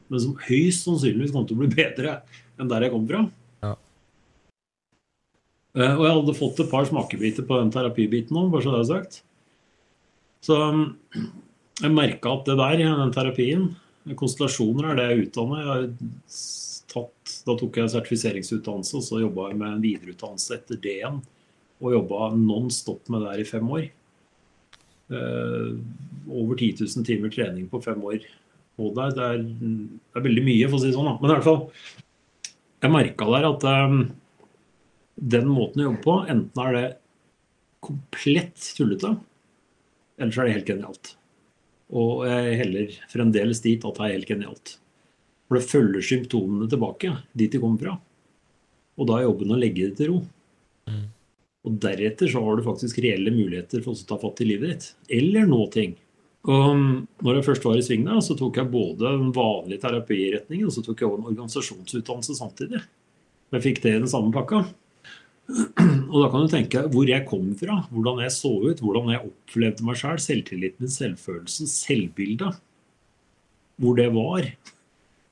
men som høyst sannsynligvis kom til å bli bedre enn der jeg kom fra. Ja. Eh, og jeg hadde fått et par smakebiter på den terapibiten òg, bare så det er sagt. Så um, jeg merka at det der, den terapien Konstellasjoner er det jeg utdanner. Jeg har tatt, da tok jeg sertifiseringsutdannelse, og så jobba jeg med en videreutdannelse etter det igjen. Og jobba non stop med det her i fem år. Eh, over 10 000 timer trening på fem år. Og det, er, det, er, det er veldig mye, for å si det sånn. Da. Men i hvert fall, jeg merka der at um, den måten å jobbe på, enten er det komplett tullete, eller så er det helt genialt. Og jeg heller fremdeles dit at det er helt genialt. For det følger symptomene tilbake dit de kommer fra. Og da er jobben å legge det til ro. Mm. Og deretter så har du faktisk reelle muligheter for å ta fatt i livet ditt. Eller nå ting. Og når jeg først var i sving der, så tok jeg både den vanlige terapiretningen og så tok jeg også en organisasjonsutdannelse samtidig. Jeg fikk det i den samme pakka. Og da kan du tenke hvor jeg kom fra, hvordan jeg så ut, hvordan jeg opplevde meg sjøl, selv, selvtilliten min, selvfølelsen, selvbildet. Hvor det var.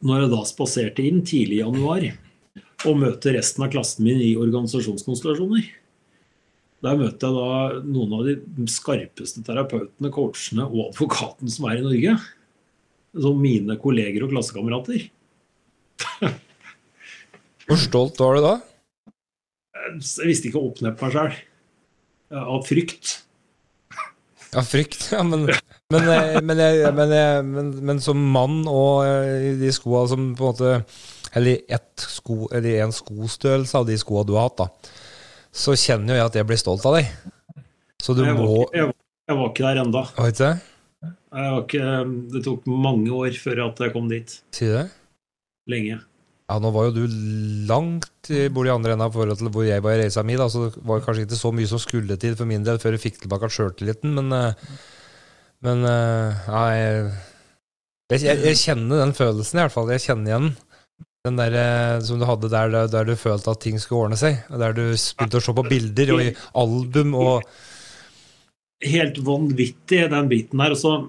Når jeg da spaserte inn tidlig i januar og møter resten av klassen min i organisasjonskonstellasjoner. Der møter jeg da noen av de skarpeste terapeutene, coachene og advokaten som er i Norge. Som mine kolleger og klassekamerater. Hvor stolt var du da? Jeg visste ikke å åpne på meg sjøl. Av frykt. Av frykt, ja. Men, men, eh, men, men, men, som mann og eh, i de skoa som på en måte Eller ett sko, eller en skostørrelse av de skoa du har hatt, da. Så kjenner jo jeg at jeg blir stolt av deg. Så du jeg må var, jeg, jeg, var ikke der ennå. Det tok mange år før at jeg kom dit. Si det? Lenge. Ja, nå var jo du langt i andre enden av forhold til hvor jeg var i reisa mi, da, så det var kanskje ikke så mye som skulle til for min del før jeg fikk tilbake sjøltilliten, men, eh, men eh, ja, jeg, jeg, jeg, kjenner den følelsen, i hvert fall. Jeg kjenner igjen den der eh, som du hadde der, der du følte at ting skulle ordne seg. Der du begynte å se på bilder og i album og Helt vanvittig, den biten der. Altså,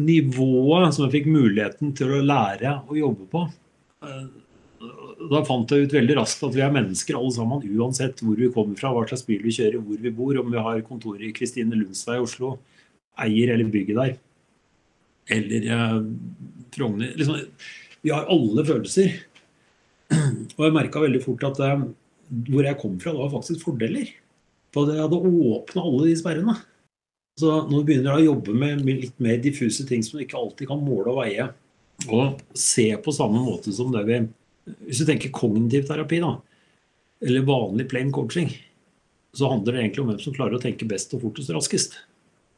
nivået som jeg fikk muligheten til å lære å jobbe på da fant jeg ut veldig raskt at vi er mennesker alle sammen, uansett hvor vi kommer fra, hva slags bil vi kjører, hvor vi bor, om vi har kontor i Kristine Lundsvei i Oslo, eier eller bygget der, eller eh, Frogner liksom, Vi har alle følelser. Og jeg merka veldig fort at eh, hvor jeg kom fra, det var faktisk fordeler. For jeg hadde åpna alle de sperrene. Så nå begynner jeg å jobbe med litt mer diffuse ting som du ikke alltid kan måle og veie, og se på samme måte som det vi hvis du tenker kognitiv terapi, da, eller vanlig plain coaching, så handler det egentlig om hvem som klarer å tenke best og fortest raskest.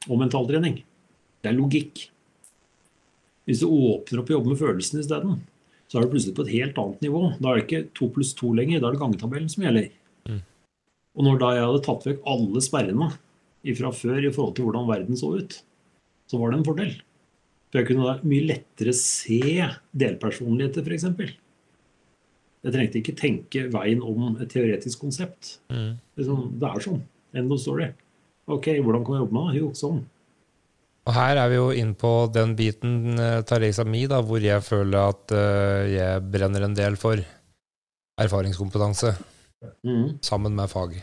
Og mentaltrening. Det er logikk. Hvis du åpner opp og jobber med følelsene isteden, så er du plutselig på et helt annet nivå. Da er det ikke to pluss to lenger, da er det gangetabellen som gjelder. Mm. Og når da jeg hadde tatt vekk alle sperrene fra før i forhold til hvordan verden så ut, så var det en fordel. For jeg kunne da mye lettere se delpersonligheter, f.eks. Jeg trengte ikke tenke veien om et teoretisk konsept. Mm. Liksom, det er sånn. End of story. Ok, hvordan kan jeg jobbe med det? Jo, sånn. Og her er vi jo inn på den biten, uh, Teresa Mi, da, hvor jeg føler at uh, jeg brenner en del for erfaringskompetanse mm. sammen med fag.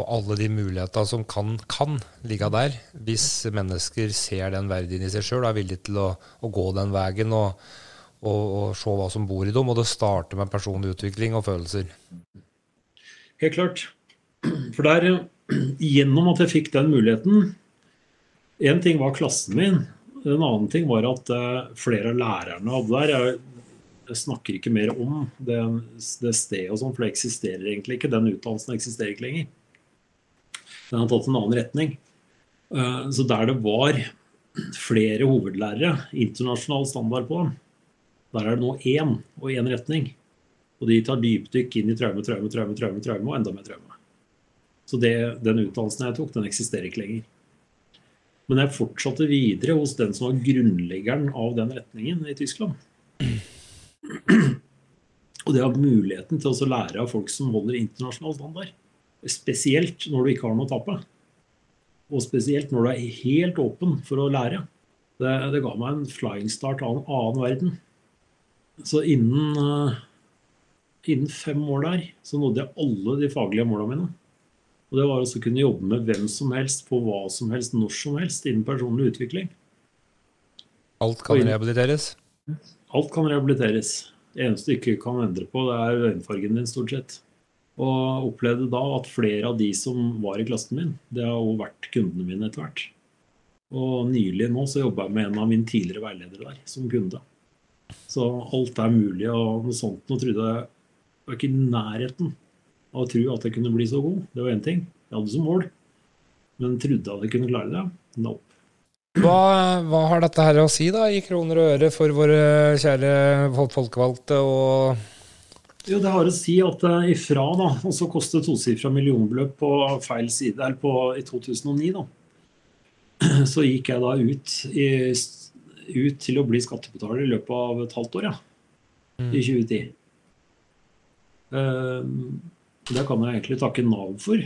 Og alle de mulighetene som kan, kan ligge der, hvis mennesker ser den verdien i seg sjøl og er villige til å, å, gå den veien og, og, og, se hva som bor i dem. Og det starter med personlig utvikling og følelser. Helt klart. For der, gjennom at jeg fikk den muligheten Én ting var klassen min. En annen ting var at uh, flere av lærerne hadde der. Jeg, snakker ikke mer om det, det stedet sånn, for det eksisterer egentlig ikke. Den utdannelsen eksisterer ikke lenger. Den har tatt en annen retning. Uh, så der det var flere hovedlærere, internasjonal standard på dem, der er det nå én og én retning. Og de tar dypdykk inn i traume, traume, traume, traume, traume og enda mer traume. Så det, den utdannelsen jeg tok, den eksisterer ikke lenger. Men jeg fortsatte videre hos den som var grunnleggeren av den retningen i Tyskland. Og det har muligheten til å lære av folk som holder internasjonal standard. Spesielt når du ikke har noe å tape. Og spesielt når du er helt åpen for å lære. Det, det ga meg en flying start av en annen verden. Så innen, eh, innen fem år der så nådde jeg alle de faglige måla mine. Og det var også å kunne jobbe med hvem som helst på hva som helst når som helst innen personlig utvikling. Alt kan rehabiliteres. Alt kan rehabiliteres. Det eneste du ikke kan endre på, det er øyenfargen din, stort sett. Og opplevde da at flere av de som var i klassen min, det har jo vært kundene mine etter hvert. Og nylig nå så jobba jeg med en av mine tidligere veiledere der, som kunde. Så alt er mulig, og noe sånt nå trodde jeg var ikke i nærheten å tro at jeg kunne bli så god. Det var én ting. Jeg hadde som mål. Men trodde at jeg kunne klare det. Nope. Hva, hva har dette her å si da, i kroner og øre for våre kjære fol- folkevalgte og Jo, det har å si at eh, ifra da, og så kostet tosifra millionbeløp på feil side, eller på, i 2009 da, så gikk jeg da ut, i, ut til å bli skattebetaler i løpet av et halvt år, ja, i 2010. Eh, det kan jeg egentlig takke Nav for.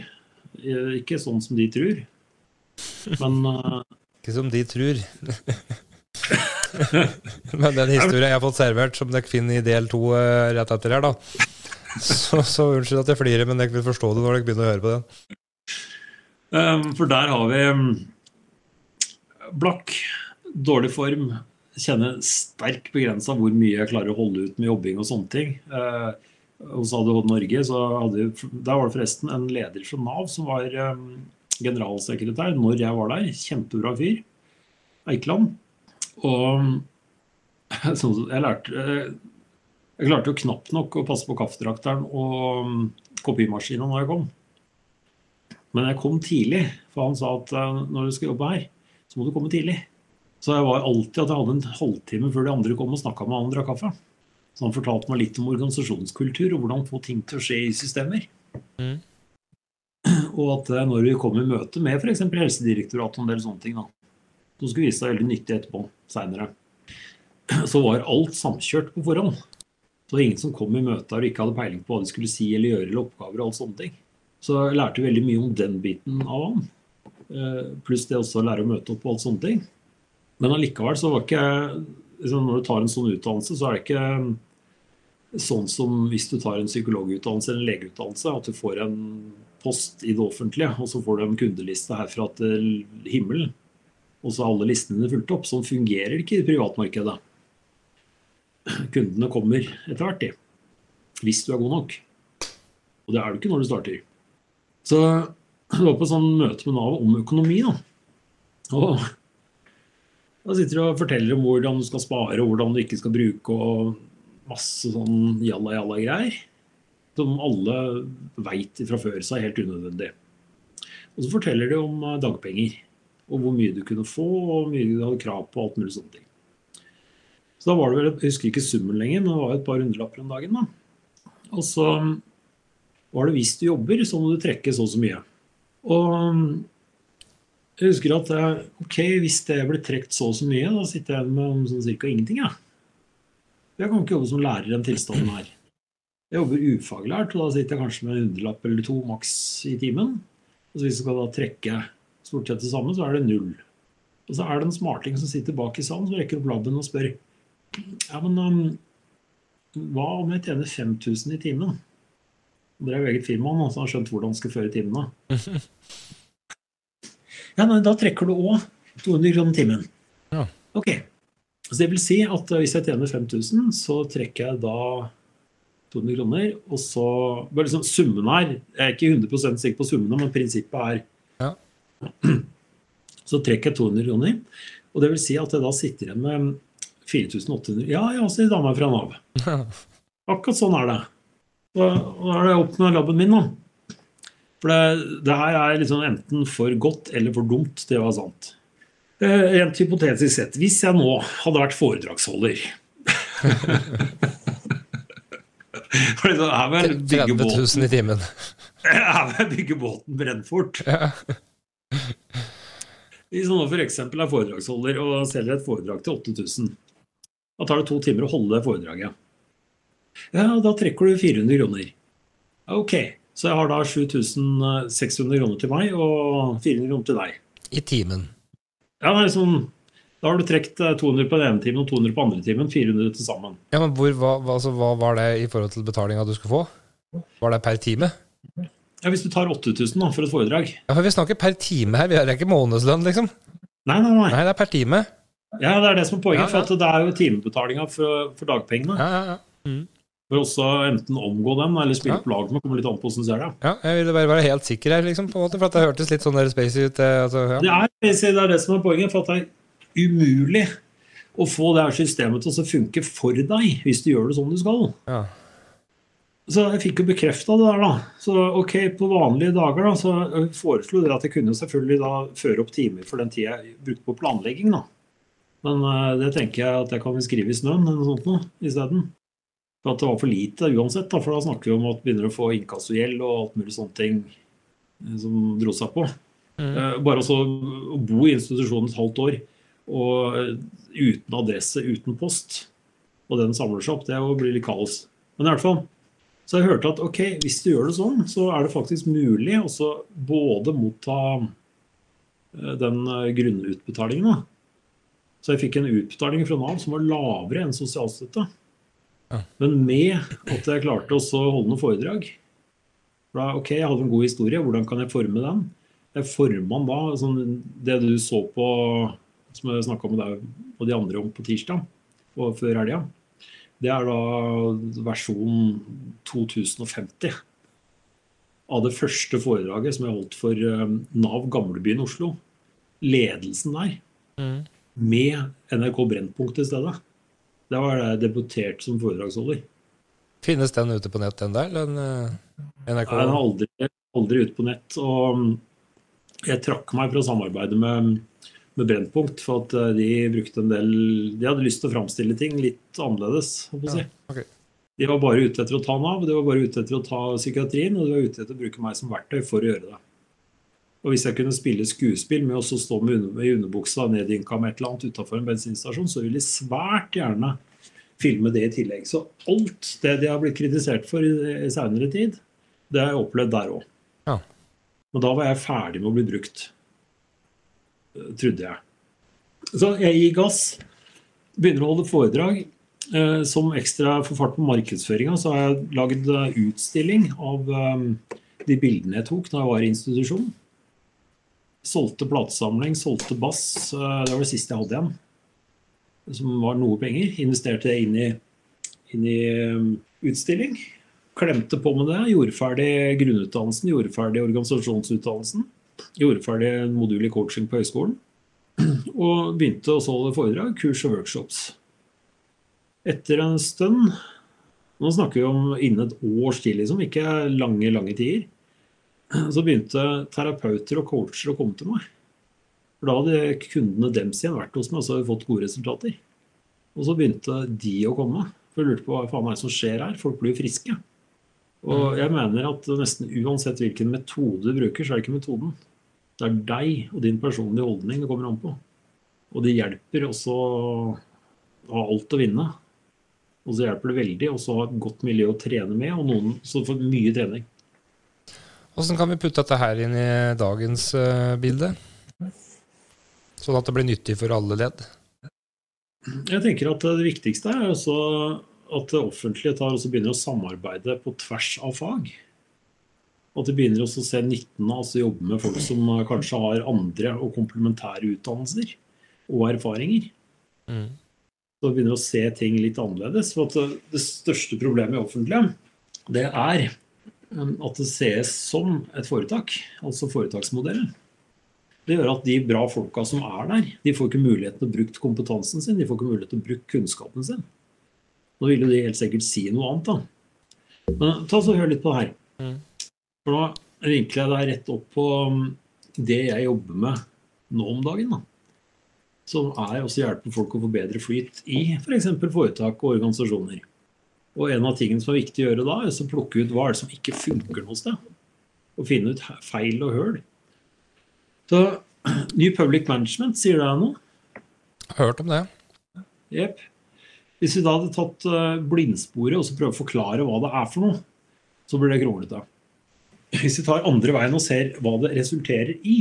Eh, Ikke sånn som de tror. Men uh... Ikke som de tror. Men den historien jeg har fått servert, som dere finner i del to eh, rett etter her, da. Så, så unnskyld at jeg flirer, men dere vil forstå det når dere begynner å høre på den. Um, For der har vi um, blakk, dårlig form, kjenner sterk begrensa hvor mye jeg klarer å holde ut med jobbing og sånne ting. Eh, Hos ADHD Norge så hadde der var det forresten en leder fra Nav som var um, generalsekretær når jeg var der. Kjempebra fyr. Eikeland. Og jeg lærte eh, Jeg klarte jo knapt nok å passe på kaffetrakteren og um, kopimaskinen når jeg kom. Men jeg kom tidlig, for han sa at eh, når du skal jobbe her, så må du komme tidlig. Så jeg var alltid at jeg hadde en halvtime før de andre kom og snakka med han og drakk kaffe. Så han fortalte meg litt om organisasjonskultur og hvordan få ting til å skje i systemer. Mm. Og at eh, når vi kom i møte med f.eks. Helsedirektoratet og en del sånne ting, da, som skulle vise seg veldig nyttig etterpå, seinere, så var alt samkjørt på forhånd. Så det var ingen som kom i møte der og ikke hadde peiling på hva de skulle si eller gjøre, eller oppgaver og alt sånne ting. Så jeg lærte veldig mye om den biten av han. Eh, Pluss det også å lære å møte opp og alt sånne ting. Men allikevel så var ikke liksom, Når du tar en sånn utdannelse, så er det ikke sånn som hvis du tar en psykologutdannelse eller en legeutdannelse, at du får en post i det offentlige, og så får du en kundeliste herfra til himmelen. Og så er alle listene dine fulgt opp. Sånn fungerer ikke i privatmarkedet. Kundene kommer etter hvert, de. Hvis du er god nok. Og det er du ikke når du starter. Så jeg var på sånn møte med Nav om økonomi. da. Og da sitter du og forteller om hvordan du skal spare, og hvordan du ikke skal bruke, og masse sånn jalla-jalla-greier. Som alle veit fra før seg er helt unødvendig. Og så forteller de om eh, dagpenger. Og hvor mye du kunne få, og hvor mye du hadde krav på. alt mulig sånne ting. Så da var det vel, Jeg husker ikke summen lenger, men det var et par hundrelapper om dagen. da. Og så var det hvis du jobber, så må du trekke så og så mye. Og jeg husker at ok, hvis det ble trukket så og så mye, da sitter jeg med sånn cirka ingenting. Ja. Jeg kan ikke jobbe som lærer i den tilstanden her. Jeg jobber ufaglært, og da sitter jeg kanskje med en hundrelapp eller to maks i timen. Og så hvis du skal da trekke stort sett det samme, så er det null. Og så er det en smarting som sitter bak i salen, som rekker opp labben og spør ja, men um, hva om jeg tjener 5000 i timen? Det er jo eget firma, han har skjønt hvordan han skal føre timene. Ja, nei, da trekker du òg 200 kroner timen. Ja. Ok. Så det vil si at eh, hvis jeg tjener 5000, så trekker jeg da 200 kroner, og så bare liksom Summen her Jeg er ikke 100% sikker på summene, men prinsippet er Ja. Så trekker jeg 200 kroner, og det vil si at jeg da sitter igjen med 4800 Ja, ja, sier dama fra Nav. Akkurat sånn er det. Da er det opp med labben min, da. For det, det her er liksom enten for godt eller for dumt til å være sant. Eh, Rent hypotetisk sett, hvis jeg nå hadde vært foredragsholder For det er vel jeg bygge 30 000 i timen. vil jeg bygge båten Brennfort. Ja. Hvis man nå f.eks. er foredragsholder og selger et foredrag til 8000, da tar det to timer å holde det foredraget. Ja, da trekker du 400 kroner. Ok, så jeg har da 7600 kroner til meg og 400 kroner til deg. I timen. Ja, nei, liksom Da har du trukket 200 på den ene timen og 200 på andre timen. 400 til sammen. Ja, men hvor, hva, altså, hva var det i forhold til betalinga du skulle få? Var det per time? Ja, Hvis du tar 8000 da, for et foredrag Ja, for Vi snakker per time her, vi har ikke månedslønn, liksom. Nei, nei, nei. Nei, det er per time. Ja, Det er det som er poenget. Ja, ja. For at det er jo timebetalinga for, for dagpengene. Ja, ja, ja. Mm. For også enten omgå dem eller spille Ja. på lag med. Kommer litt an på hvordan du ser det. ja, jeg ville bare være helt sikker her, liksom, på en måte, for at det hørtes litt sånn spacey ut. eh, Altså, ja. Det er, det er det som er poenget. For at det er umulig å få det her systemet til å funke for deg hvis du gjør det sånn du skal. Ja. Så jeg fikk jo bekrefta det der, da. Så ok, på vanlige dager da, så foreslo dere at jeg kunne selvfølgelig da føre opp timer for den tida jeg brukte på planlegging, da. Men uh, det tenker jeg at jeg kan skrive i snøen eller noe sånt noe isteden. For at det var for lite uansett, da, for da snakker vi om at begynner å få inkassogjeld og alt mulig sånne ting eh, som dro seg på. Mm. Eh, Bare altså å bo i institusjonen et halvt år og eh, uten adresse, uten post, og den samler seg opp, det blir litt kaos. Men i hvert fall, så jeg hørte at ok, hvis du gjør det sånn, så er det faktisk mulig også både motta den grunnutbetalingen. Da. Så jeg fikk en utbetaling fra Nav som var lavere enn sosialstøtte. Men med at jeg klarte å holde noen foredrag. Da, ok, jeg hadde en god historie, hvordan kan jeg forme den? Jeg forma den da, sånn, det du så på, som jeg snakka med deg og de andre om på tirsdag, og før helga. Det er da versjon 2050 av det første foredraget som jeg holdt for eh, Nav Gamlebyen Oslo. Ledelsen der, Mm. med NRK Brennpunkt i stedet. Det var jeg debuterte som foredragsholder. Finnes den ute på nett, den der? Den, NRK? Nei, den er aldri, aldri ute på nett. Og mm, jeg trakk meg fra samarbeidet med, med Brennpunkt, for at eh, de brukte en del De hadde lyst til å framstille ting litt annerledes. holdt på å si. Ja, okay. De var bare ute etter å ta Nav, de var bare ute etter å ta psykiatrien, og de var ute etter å bruke meg som verktøy for å gjøre det. Og hvis jeg kunne spille skuespill med å stå med, under, med underbuksa neddynka med et eller annet utafor en bensinstasjon, så ville de svært gjerne filme det i tillegg. Så alt det de har blitt kritisert for i, i seinere tid, det har jeg opplevd der òg. Ja. Og da var jeg ferdig med å bli brukt, trodde jeg. Så jeg gir gass. Begynner å holde foredrag. Eh, som ekstra for fart på markedsføringa så har jeg lagd utstilling av eh, de bildene jeg tok da jeg var i institusjon. Solgte platesamling, solgte bass. eh, det var det siste jeg hadde igjen. Som var noe penger. Investerte det inn i, inn i eh, utstilling. Klemte på med det. Gjorde ferdig grunnutdannelsen, gjorde ferdig organisasjonsutdannelsen. Gjorde ferdig en modul i coaching på høyskolen. Og begynte å holde foredrag, kurs og workshops. Etter en stund Nå snakker vi om innen et års tid, liksom, ikke lange, lange tider. Så begynte terapeuter og coacher å komme til meg. For da hadde kundene deres igjen vært hos meg og så hadde vi fått gode resultater. Og så begynte de å komme. For jeg lurte på hva faen er det som skjer her. Folk blir jo friske. Og jeg mener at nesten uansett hvilken metode du bruker, så er det ikke metoden. Det er deg og din personlige holdning det kommer an på. Og det hjelper også å ha alt å vinne. Og så hjelper det veldig også å ha et godt miljø å trene med, og noen som får mye trening. Hvordan kan vi putte dette her inn i dagens uh, bilde? Sånn at det blir nyttig for alle ledd. Jeg tenker at det viktigste er at det offentlige tar også begynner å samarbeide på tvers av fag. At de begynner også å se nytten av å jobbe med folk som eh, kanskje har andre og komplementære utdannelser og erfaringer. Mm. Så begynner å se ting litt annerledes. For det- det største problemet i offentlige, det er at det ses som et foretak, altså foretaksmodellen. Det gjør at de bra folka som er der, de får ikke mulighet til å bruke kompetansen sin, de får ikke mulighet til å bruke kunnskapen sin. Nå vil jo de helt sikkert si noe annet, da. Men ta så hør litt på det her. Mm. For nå vinkler jeg deg rett opp på um, det jeg jobber med nå om dagen. da som er også hjelpe folk å få bedre flyt i f.eks. For foretak og organisasjoner. Og en av tingene som er viktig å gjøre da, er å plukke ut hva er det som ikke funker noe sted. Og finne ut feil og høl. Så New Public Management, sier deg noe? Hørt om det. Jepp. Hvis vi da hadde tatt eh, blindsporet og så prøvd å forklare hva det er for noe, så blir det kronglete. Hvis vi tar andre veien og ser hva det resulterer i,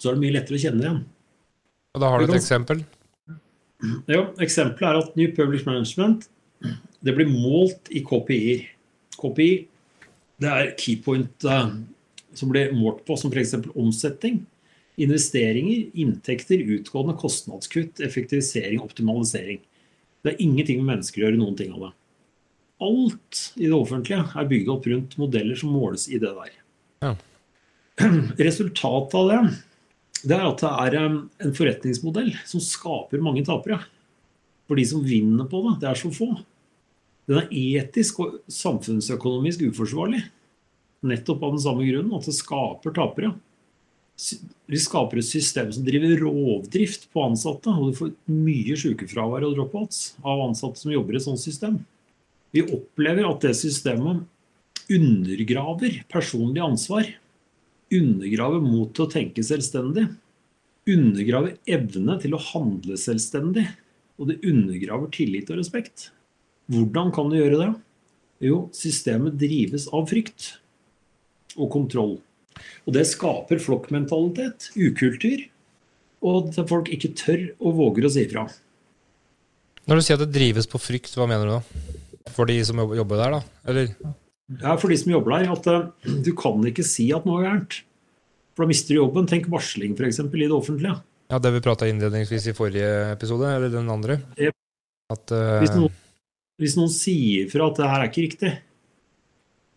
så er det mye lettere å kjenne igjen. Og da har du et eksempel? Ja, Eksempelet er at New Public Management det blir målt i KPI-er. KPI det er keypoint uh, som blir målt på, som f.eks. omsetning, investeringer, inntekter, utgående kostnadskutt, effektivisering, optimalisering. Det er ingenting med mennesker å gjøre noen ting av det. Alt i det offentlige er bygd opp rundt modeller som måles i det der. Ja. Resultatet av det, det er at det er um, en forretningsmodell som skaper mange tapere. For de som vinner på det, det er så få. Den er etisk og samfunnsøkonomisk uforsvarlig. Nettopp av den samme grunnen, at det skaper tapere. Vi skaper et system som driver rovdrift på ansatte, og du får mye sykefravær og dropouts av ansatte som jobber i et sånt system. Vi opplever at det systemet undergraver personlig ansvar. Undergraver mot til å tenke selvstendig. Undergraver evne til å handle selvstendig. Og det undergraver tillit og respekt. Hvordan kan du gjøre det? Jo, systemet drives av frykt og kontroll. Og det skaper flokkmentalitet, ukultur, og at folk ikke tør og våger å si ifra. Når du sier at det drives på frykt, hva mener du da? For de som jobber der, da? Eller? Ja, for de som jobber der. At uh, du kan ikke si at noe er gærent. For da mister du jobben. Tenk varsling, f.eks. i det offentlige. Ja, Det vi prata innledningsvis i forrige episode, eller den andre. At, uh, hvis, noen, hvis noen sier fra at det her er ikke riktig,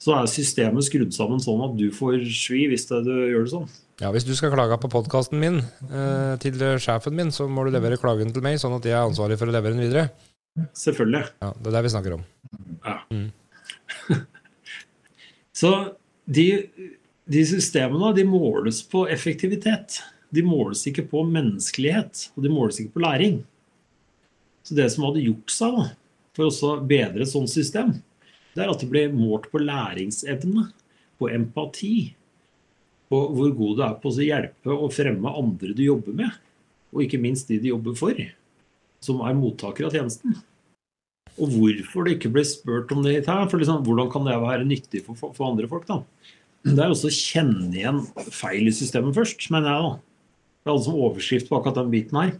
så er systemet skrudd sammen sånn at du får svi hvis det, du gjør det sånn. Ja, Hvis du skal klage på podkasten min eh, til sjefen min, så må du levere klagen til meg, sånn at jeg er ansvarlig for å levere den videre. Selvfølgelig. Ja, Det er det vi snakker om. Ja. Mm. så de, de, systemene de måles på effektivitet. De måles ikke på menneskelighet, og de måles ikke på læring. Så det som hadde da, for å bedre et sånt system, det er at det blir målt på læringsevne, på empati, på hvor god du er på å hjelpe og fremme andre du jobber med, og ikke minst de du jobber for, som er mottakere av tjenesten. Og hvorfor det ikke blir spurt om det her, for liksom, hvordan kan det være nyttig for, for, andre folk? da? Det er også å kjenne igjen feil i systemet først, mener jeg. da. Er altså som overskrift på akkurat den biten her.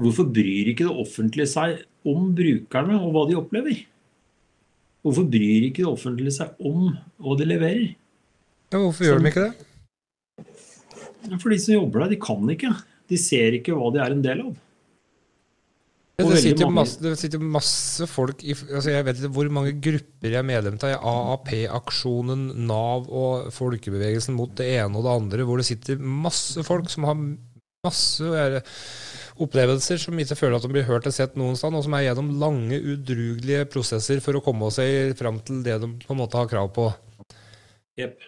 Hvorfor bryr ikke det offentlige seg om brukerne og hva de opplever? Hvorfor bryr ikke det offentlige seg om hva de leverer? Ja, hvorfor gjør de ikke det? For de som jobber der, de kan ikke. De ser ikke hva de er en del av. Ja, det, sitter masse, det, sitter masse, folk i altså Jeg vet ikke hvor mange grupper jeg er medlem av. AAP-aksjonen, Nav og folkebevegelsen mot det ene og det andre, hvor det sitter masse folk som har masse opplevelser som ikke føler at de blir hørt og sett noen sted, og som er gjennom lange, udrugelige prosesser for å komme seg fram til det de på en måte har krav på. Yep.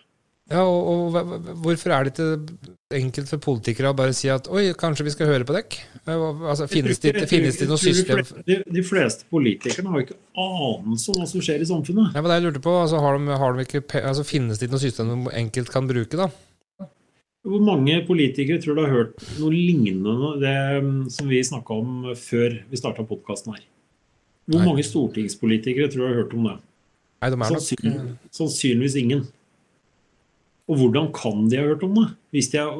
Ja, og, og, Hvorfor er det ikke enkelt for politikere å bare si at oi, kanskje vi skal høre på dekk? Altså, finnes, det, finnes det noe system de, de, fleste politikerne har jo ikke anelse om hva som skjer i samfunnet. Ja, men det jeg lurte på, altså, har de, har de ikke, altså, Finnes det ikke noe system de enkelt kan bruke, da? Hvor mange politikere tror du har hørt noe lignende det mm, som vi snakka om før vi starta podkasten her? Hvor Nei. mange stortingspolitikere tror du har hørt om det? Nei, de er nok... Sannsynlig, sannsynligvis ingen. Og hvordan kan de ha hørt om det, hvis de er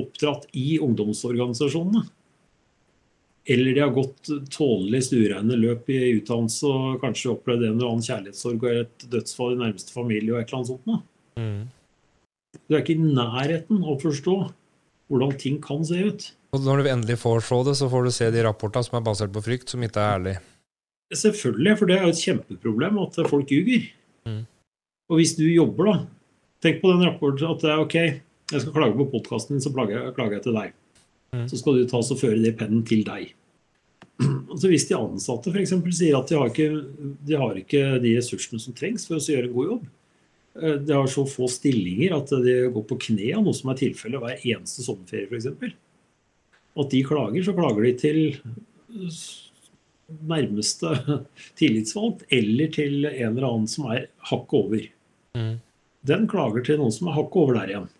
oppdratt i ungdomsorganisasjonene? Eller de har gått tålelig stuereine løp i utdannelse og kanskje opplevd en eller annen kjærlighetssorg og et dødsfall i nærmeste familie og et eller annet sånt. Mm. Du er ikke i nærheten av å forstå hvordan ting kan se ut. Og når du endelig får se det, så får du se de rapportene som er basert på frykt, som ikke er ærlige. Selvfølgelig, for det er jo et kjempeproblem at folk ljuger. Mm. Og hvis du jobber, da Tenk på den rapporten at det er ok, jeg skal klage på podkasten din, så klager jeg, klager jeg til deg. Mm. Så skal du ta og føre det pennen til deg. Altså Hvis de ansatte f.eks. sier at de har, ikke, de har ikke de ressursene som trengs for å gjøre en god jobb, eh, de har så få stillinger at de går på kne av noe som er tilfellet hver eneste sommerferie f.eks. At de klager, så klager de til nærmeste tillitsvalgt eller til en eller annen som er hakket over. Mm den klager til noen som er hakket over der igjen.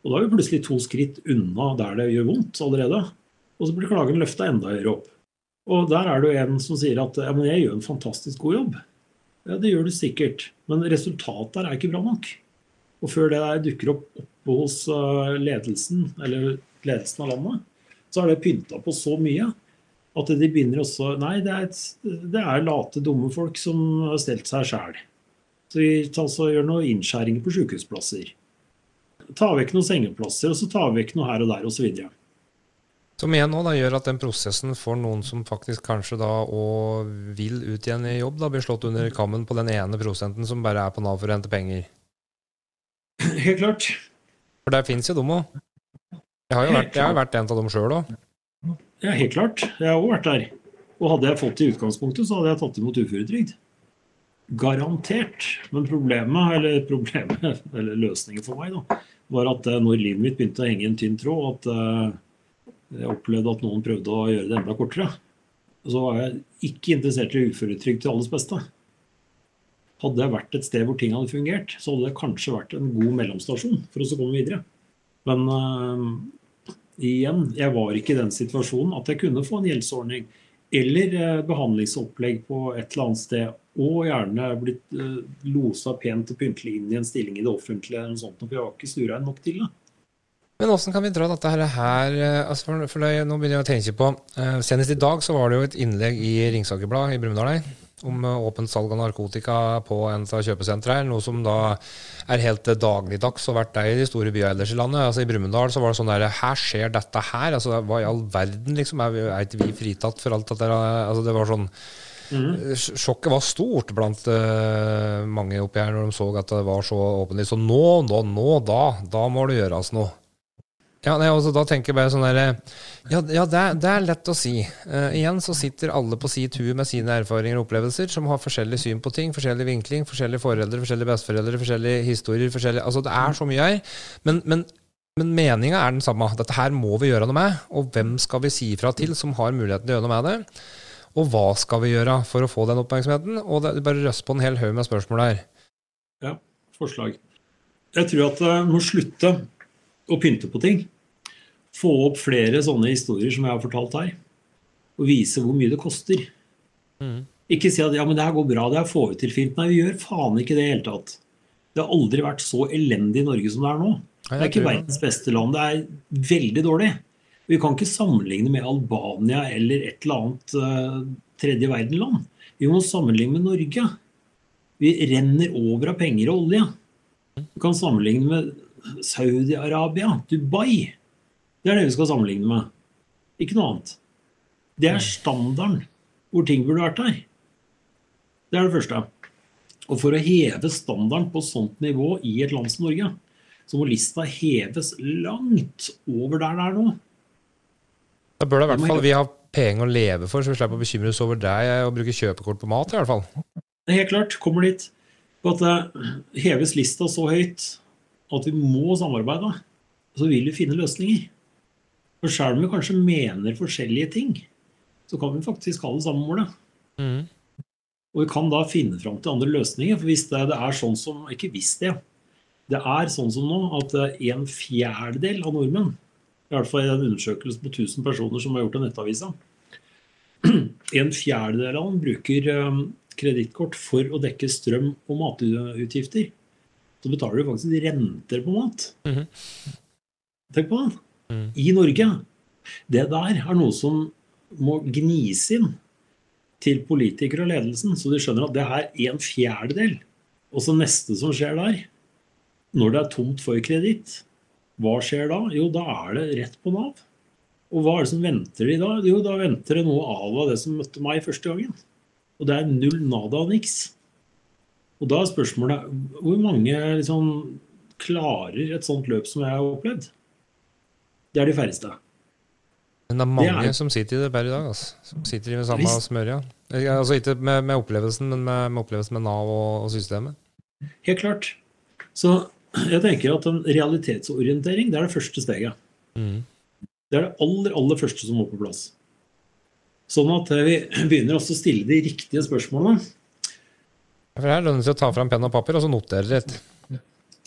Og Da er vi plutselig to skritt unna der det gjør vondt allerede. Og så blir klagen løfta enda høyere opp. Og der er det jo en som sier at ja, men jeg gjør en fantastisk god jobb. Ja, det gjør du sikkert, men resultatet der er ikke bra nok. Og før det der dukker opp oppe hos eh, ledelsen, eller ledelsen av landet, så er det pynta på så mye at de begynner også Nei, det er, det er late, dumme folk som har stelt seg sjæl. Så vi altså, gjør noen innskjæringer på sykehusplasser. Ta vekk noen sengeplasser, og så tar vi vekk noe her og der, osv. Som igjen nå da, gjør at den prosessen for noen som faktisk kanskje da og vil ut igjen i jobb, da blir slått under kammen på den ene prosenten som bare er på Nav for å hente penger. Helt klart. For der fins jo dem òg. Jeg har jo vært, jeg har vært en av dem sjøl òg. Ja, helt klart. Jeg har òg vært der. Og hadde jeg fått det i utgangspunktet, så hadde jeg tatt imot uføretrygd. Garantert. Men problemet, eller problemet, eller løsningen for meg, da, var at eh, når livet mitt begynte å henge i en tynn tråd, at uh, jeg opplevde at noen prøvde å gjøre det enda kortere, så var jeg ikke interessert i uføretrygd til alles beste. Hadde jeg vært et sted hvor ting hadde fungert, så hadde det kanskje vært en god mellomstasjon for oss å komme videre. Men uh, igjen, jeg var ikke i den situasjonen at jeg kunne få en gjeldsordning eller behandlingsopplegg på et eller annet sted, og gjerne blitt uh, losa pent og pyntelig inn i en stilling i det offentlige, eller noe sånt, for jeg var ikke sturein nok til det. Men åssen kan vi dra dette her altså for, for det, Nå begynner jeg å tenke på Senest i dag så var det jo et innlegg i Ringsaker Blad i Brumunddal om åpent salg av narkotika på en av kjøpesentrene. Noe som da er helt dagligdags og vært der i de store byene ellers i landet. Altså I Brumunddal var det sånn der Her skjer dette her? Altså Hva i all verden, liksom? Er, vi, er ikke vi fritatt for alt dette? Altså Det var sånn mm. Sjokket var stort blant uh, mange oppi her når de så at det var så åpenlyst. Så nå, nå, nå, da, da må det gjøres noe. Ja, nei, altså, Da tenker jeg bare sånn der, Ja, ja det, er, det, er lett å si. Uh, igjen så sitter alle på sitt hue med sine erfaringer og opplevelser, som har forskjellig syn på ting, forskjellig vinkling, forskjellige foreldre, forskjellige besteforeldre, forskjellige historier forskjellige, Altså, det er så mye her. Men, men, men meninga er den samme. Dette her må vi gjøre noe med. Og hvem skal vi si ifra til som har muligheten til å gjøre noe med det? Og hva skal vi gjøre for å få den oppmerksomheten? Og det, bare røst på en hel haug med spørsmål der. Ja, forslag. Jeg tror at det uh, må slutte å pynte på ting. Få opp flere sånne historier som jeg har fortalt her. Og vise hvor mye det koster. Mm. Ikke si at ja, men det her går bra, det her får vi til fint. Nei, vi gjør faen ikke det i det hele tatt. Det har aldri vært så elendig i Norge som det er nå. Det er ikke verdens beste land. Det er veldig dårlig. Vi kan ikke sammenligne med Albania eller et eller annet uh, tredje verden-land. Vi må sammenligne med Norge. Vi renner over av penger og olje. Vi kan sammenligne med Saudi-Arabia, Dubai. Det er det vi skal sammenligne med. Ikke noe annet. Det er standarden hvor ting burde vært her. Det er det første. Og for å heve standarden på sånt nivå i et land som Norge, så må lista heves langt over der det er nå. Da bør det i hvert fall vi ha penger å leve for, så vi slipper å bekymre oss over deg og bruke kjøpekort på mat. i hvert fall. Helt klart. Kommer dit. På at det heves lista så høyt at vi må samarbeide, så vil vi finne løsninger. For selv om vi kanskje mener forskjellige ting, så kan vi faktisk ha det samme målet. Mm. Og vi kan da finne fram til andre løsninger. For hvis det, det, er sånn som Ikke hvis det. Det er sånn som nå at en fjerdedel av nordmenn, i hvert fall i en undersøkelse på 1000 personer som har gjort av Nettavisa, en fjerdedel av dem bruker um, kredittkort for å dekke strøm- og matutgifter så betaler du faktisk renter på mat. Mm -hmm. Tenk på det. Mm. I Norge. Det der er noe som må gnis inn til politikere og ledelsen, så de skjønner at det er en fjerdedel. Og så neste som skjer der, når det er tomt for kreditt, hva skjer da? Jo, da er det rett på Nav. Og hva er det som venter de da? Jo, da venter det noe av det som møtte meg første gangen. Og det er null nada niks. Og da er spørsmålet hvor mange liksom klarer et sånt løp som jeg har opplevd? Det er de færreste. Men det er mange det er... som sitter i det per i dag. Altså. Som sitter i det samme Visst. smørja. Altså ikke med, med, opplevelsen, men med, med, opplevelsen med Nav og, og, systemet. Helt klart. Så jeg tenker at en realitetsorientering det er det første steget. Mm. Det er det aller, aller første som må på plass. Sånn at vi begynner også å stille de riktige spørsmålene. For Her lønner det seg å ta fram penn og papir og så notere litt.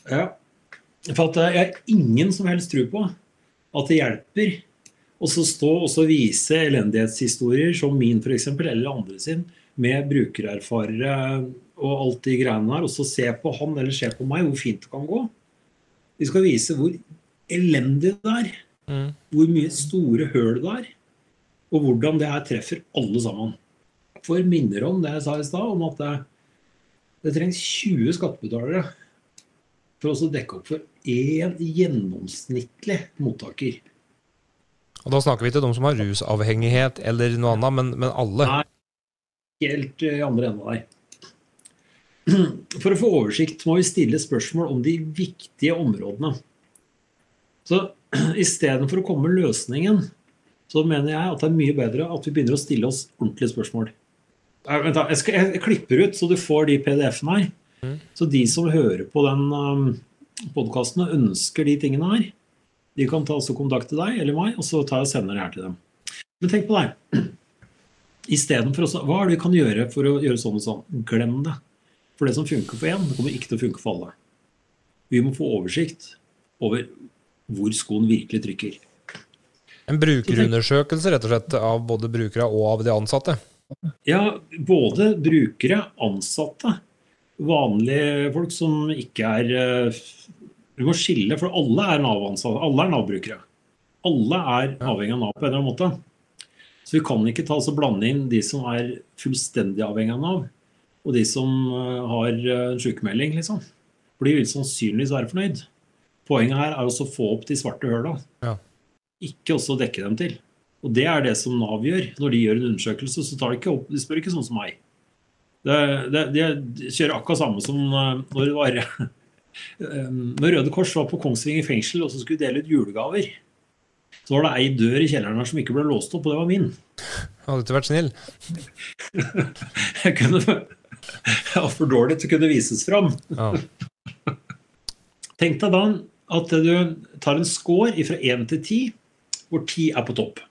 Ja. For at jeg har ingen som helst tro på at det hjelper å stå og så vise elendighetshistorier som min f.eks., eller andre sin, med brukererfarere og alt de greiene der, og så se på han eller se på meg hvor fint det kan gå. Vi skal vise hvor elendig det er. Mm. Hvor mye store høl det er, og hvordan det her treffer alle sammen. For minner om det jeg sa i stad, om at det, det trengs 20 skattebetalere for å dekke opp for én gjennomsnittlig mottaker. Og da snakker vi til de som har rusavhengighet eller noe annet, men, men alle. Nei. Helt i andre enden der. For å få oversikt må vi stille spørsmål om de viktige områdene. Så istedenfor å komme med løsningen, så mener jeg at det er mye bedre at vi begynner å stille oss ordentlige spørsmål. Vent da, jeg, skal, jeg klipper ut så du får de PDF-ene her. Mm. Så de som hører på den um, podkasten og ønsker de tingene her, de kan ta også til deg eller meg, og så tar jeg og sender det her til dem. Men tenk på deg. Istedenfor også Hva er det vi kan gjøre for å gjøre sånn og sånn? Glem det. For det som funker for én, kommer ikke til å funke for alle. Vi må få oversikt over hvor skoen virkelig trykker. En brukerundersøkelse rett og slett av både brukere og av de ansatte. Ja, både brukere, ansatte, vanlige folk som ikke er eh, Vi må skille, for alle er Nav-ansatte. Alle er Nav-brukere. Alle er avhengig av Nav på en eller annen måte. Så vi kan ikke ta oss og blande inn de som er fullstendig avhengig av Nav, og de som eh, har eh, en sykemelding, liksom. For de vil sannsynligvis være fornøyd. Poenget her er også å få opp de svarte høla. Ja. Ikke også dekke dem til. Og det er det som Nav gjør. Når de gjør en undersøkelse, så tar de ikke opp De spør ikke sånn som meg. Det, det, de kjører akkurat samme som eh, når det var eh, Når Røde Kors var på Kongsvinger fengsel og så skulle dele ut julegaver. Så var det ei dør i kjelleren her som ikke ble låst opp, og det var min. Hadde ikke vært snill. Jeg kunne Jeg var for dårlig til å kunne vises fram. Ja. Tenk deg da at du tar en score fra 1 til 10, hvor 10 er på topp.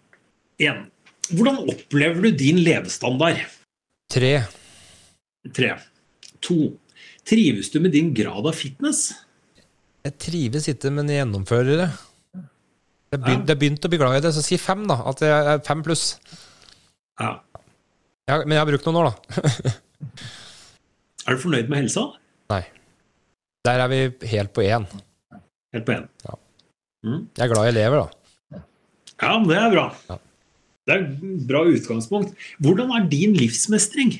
1. Hvordan opplever du din levestandard? Tre. 3. 2. Trives du med din grad av fitness? Jeg trives ikke, men jeg gjennomfører det. Jeg har begynt, å bli glad i det, så si fem, da. At jeg er fem pluss. Ja. Ja, men jeg har brukt noen år, da. Er du fornøyd med helsa? Nei. Der er vi helt på én. Helt på 1. Jeg er glad jeg lever, da. Ja, men det er bra. Ja. Det er et bra utgangspunkt. Hvordan er din livsmestring?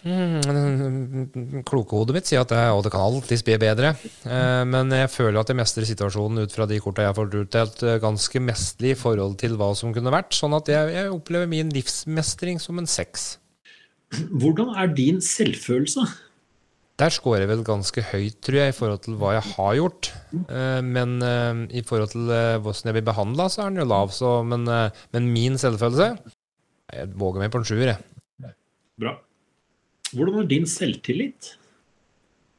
Mm, Klokehodet mitt sier at og det kan alltids bli bedre. Eh, men jeg føler at jeg mestrer situasjonen ut fra de korta jeg får utdelt, eh, ganske mesterlig i forhold til hva som kunne vært. Sånn at jeg, jeg opplever min livsmestring som en seks. Hvordan er din selvfølelse? Der scorer jeg vel ganske høyt, tror jeg, i forhold til hva jeg har gjort. Eh, Men eh, i forhold til eh, hvordan jeg blir behandla, så er den jo lav. Så, men, men min selvfølelse Jeg våger meg på en sjuer, jeg. Bra. Hvordan er din selvtillit?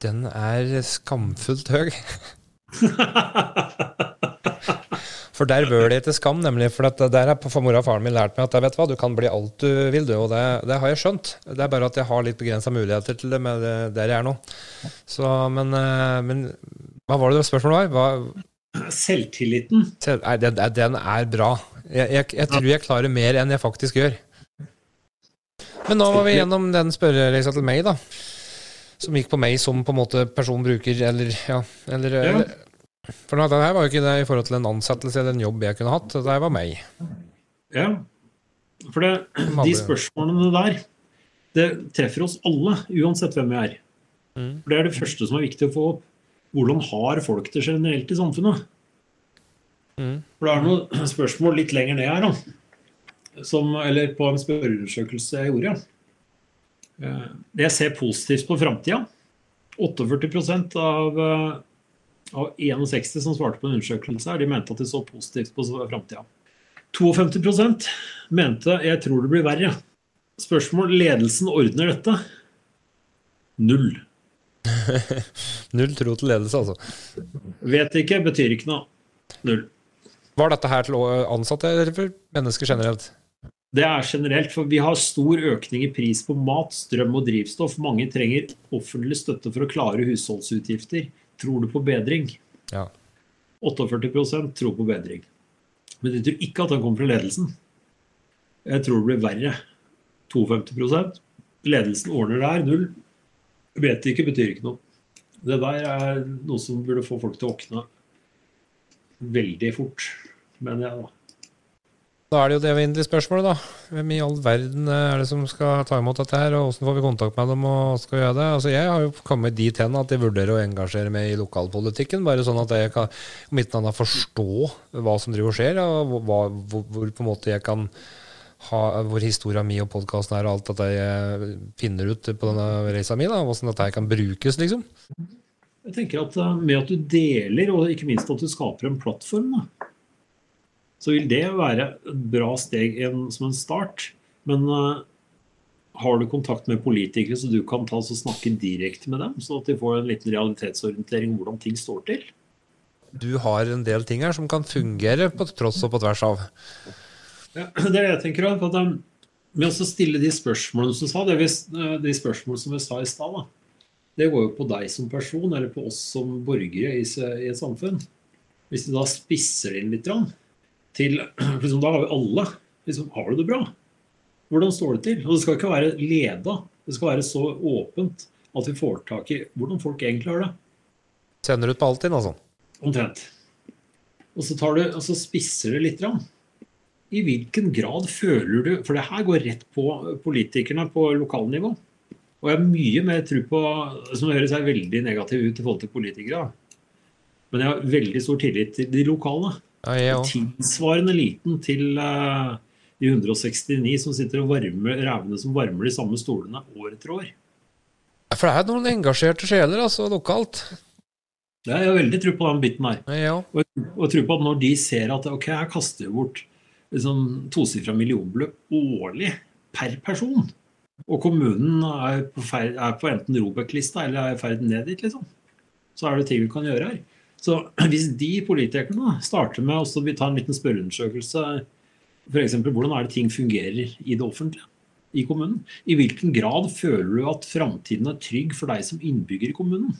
Den er skamfullt høy. For der bør det ikke skam, nemlig. For at der har mora og faren min lært meg at vet hva, du kan bli alt du vil, du. Og det, det har jeg skjønt. Det er bare at jeg har litt begrensa muligheter til det med der jeg er nå. Så, men, eh, men hva var det spørsmålet var? Hva, Selvtilliten. Se- Nei, den, den er bra. Jeg, jeg, jeg tror jeg klarer mer enn jeg faktisk gjør. Men nå var vi gjennom den spørrelista til meg, da. Som gikk på meg som på en måte personbruker, eller ja eller, Ja. For det her var jo ikke det i forhold til en ansettelse eller en jobb jeg kunne hatt. Det her var meg. Ja. For det, de spørsmålene der, det treffer oss alle, uansett hvem vi er. Mm. For Det er det første som er viktig å få opp. Hvordan har folk det generelt i samfunnet? Mm. For det er noen spørsmål litt lenger ned her, da. Som, eller på en spørreundersøkelse jeg gjorde. Ja. Jeg ser positivt på framtida. 48 av, eh, av 61 som svarte på en undersøkelse, her, de mente at de så positivt på framtida. 52% mente jeg tror det blir verre. Spørsmål ledelsen ordner dette. Null. Null tro til ledelse, altså. Vet ikke, betyr ikke noe. Null. Var dette her til ansatte eller for mennesker generelt? Det er generelt, for vi har stor økning i pris på mat, strøm og drivstoff. Mange trenger offentlig støtte for å klare husholdsutgifter. Tror du på bedring? Ja. 48% tror på bedring. Men de tror ikke at den kommer fra ledelsen. Jeg tror det blir verre. 52 Ledelsen ordner det her. Null. Vet ikke, betyr ikke noe. Det der er noe som burde få folk til å våkne veldig fort. mener jeg da. Da er det jo det evinnelige spørsmålet, da. Hvem i all verden er det som skal ta imot dette her, og hvordan får vi kontakt med dem, og skal gjøre det? Altså, Jeg har jo kommet dit hen at jeg vurderer å engasjere meg i lokalpolitikken, bare sånn at jeg kan om ikke annet forstå hva som driver og skjer, og hva, hvor, hvor på en måte jeg kan ha, hvor historia mi og podkasten er, og alt at jeg finner ut på denne reisa mi, da, hvordan dette her kan brukes, liksom. Jeg tenker at uh, Med at du deler, og ikke minst at du skaper en plattform, da, så vil det være et bra steg en, som en start. Men uh, har du kontakt med politikere så du kan ta og snakke direkte med dem, så at de får en liten realitetsorientering om hvordan ting står til? Du har en del ting her som kan fungere på tross og på tvers av. Ja, det er det jeg tenker òg. um, Med å stille de spørsmålene som sa, det vi, de spørsmålene som vi sa i stad, det går jo på deg som person, eller på oss som borgere i, i et samfunn. Hvis du da spisser det inn litt, til liksom, Da har vi alle liksom, Har du det bra? Hvordan står det til? Og det skal ikke være leda. Det skal være så åpent at vi får tak i hvordan folk egentlig har det. Sender ut på Altinn, altså? Omtrent. Og så, tar du, og så spisser det litt. I hvilken grad føler du For det her går rett på politikerne på lokalnivå. Og jeg har mye mer tro på Som høres veldig negativ ut i forhold til politikere. Men jeg har veldig stor tillit til de lokale. Ja, Tilsvarende liten til uh, de 169 som sitter og varmer rævene som varmer de samme stolene år etter år. For det er noen engasjerte sjeler altså, lokalt. Det er jeg veldig tro på den biten her. Ja. Og, og tro på at når de ser at ok, jeg kaster bort liksom, tosifra millionbeløp årlig per person, og kommunen er på, ferd, er på enten Robek-lista eller er i ferd ned dit, liksom, så er det ting vi kan gjøre her. Så hvis de politikerne starter med å ta en liten spørreundersøkelse f.eks. hvordan er det ting fungerer i det offentlige, i kommunen? I hvilken grad føler du at framtiden er trygg for deg som innbygger i kommunen?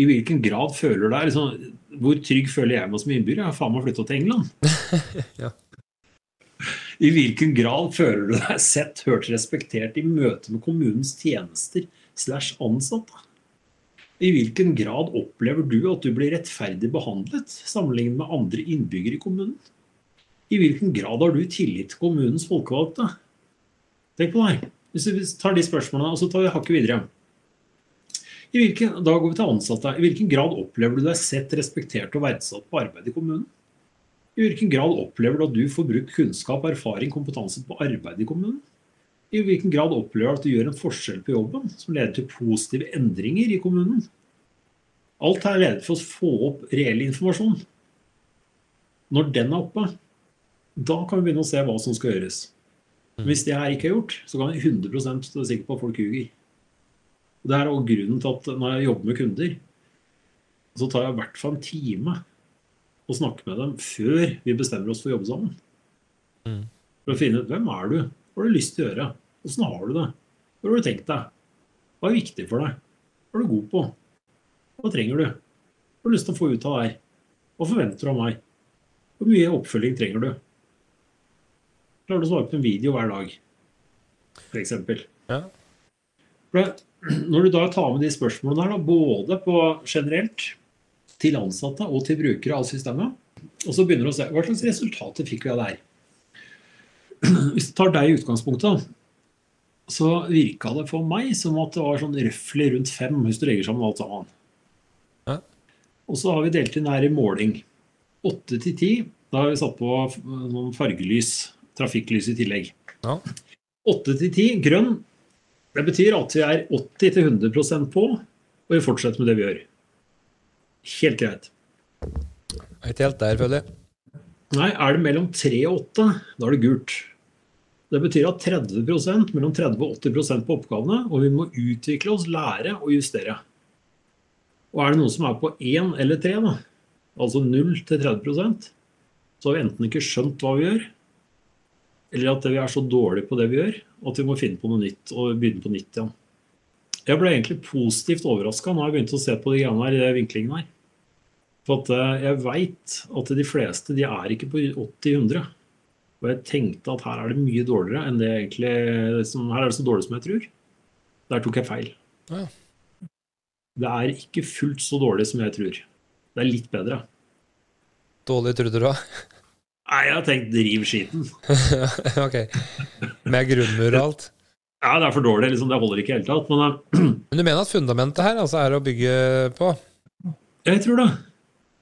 I hvilken grad føler du deg liksom, Hvor trygg føler jeg meg som innbygger? Jeg har faen meg flytta til England. ja. I hvilken grad føler du deg sett, hørt, respektert i møte med kommunens tjenester slash ansatte? I hvilken grad opplever du at du blir rettferdig behandlet sammenlignet med andre innbyggere i kommunen? I hvilken grad har du tillit til kommunens folkevalgte? Tenk på det her. Hvis vi tar de spørsmålene, og så tar vi hakket videre. I hvilken, da går vi til ansatte. I hvilken grad opplever du deg sett, respektert og verdsatt på arbeid i kommunen? I hvilken grad opplever du at du får brukt kunnskap, erfaring, kompetanse på arbeid i kommunen? I hvilken grad opplever du at du gjør en forskjell på jobben som leder til positive endringer i kommunen? Alt her leder til å få opp reell informasjon. Når den er oppe, da kan vi begynne å se hva som skal gjøres. Hvis det her ikke er gjort, så kan vi 100 være sikker på at folk ljuger. Det er også grunnen til at når jeg jobber med kunder, så tar jeg i hvert fall en time å snakke med dem før vi bestemmer oss for å jobbe sammen. Mm. For å finne ut hvem er du, hva har du lyst til å gjøre, åssen har du det, hva har du tenkt deg, hva er viktig for deg, hva er du god på, hva trenger du, hva har du lyst til å få ut av deg, hva forventer du av meg, hvor mye oppfølging trenger du? Klarer du å svare på en video hver dag, f.eks.? Ja. Når du da tar med de spørsmålene her, da, både på generelt til ansatte og til brukere av systemet, og så begynner du å se hva slags resultater fikk vi av det her. Hvis du tar deg i utgangspunktet, så virka det for meg som at det var sånn røftlig rundt fem hvis du legger sammen alt sammen. Ja. Og så har vi delt inn her i måling. Åtte til ti. Da har vi satt på noen fargelys, trafikklys i tillegg. Åtte til ti, grønn. Det betyr at vi er 80-100% på, og vi fortsetter med det vi gjør. Helt greit. Jeg er ikke helt der, føler jeg. Nei, er det mellom 3 og 8, da er det gult. Det betyr at 30% mellom 30 og 80% på oppgavene, og vi må utvikle oss, lære og justere. Og er det noen som er på 1 eller 3, da, altså 0 til 30% så har vi enten ikke skjønt hva vi gjør, eller at vi er så dårlige på det vi gjør, at vi må finne på noe nytt og begynne på nytt igjen. Jeg ble egentlig positivt overraska når jeg begynte å se på de greiene her, i den vinklingen her. For eh, jeg veit at de fleste de er ikke på 80-100. Og jeg tenkte at her er det mye dårligere enn det egentlig Her er det så dårlig som jeg tror. Der tok jeg feil. Ja. Det er ikke fullt så dårlig som jeg tror. Det er litt bedre. Dårlig trodde du da? Nei, jeg har tenkt riv skiten. ok. Med grunnmur og alt? Ja, det er for dårlig. liksom, Det holder ikke i det hele tatt. Men eh, Men du mener at fundamentet her altså er å bygge på? jeg tror det.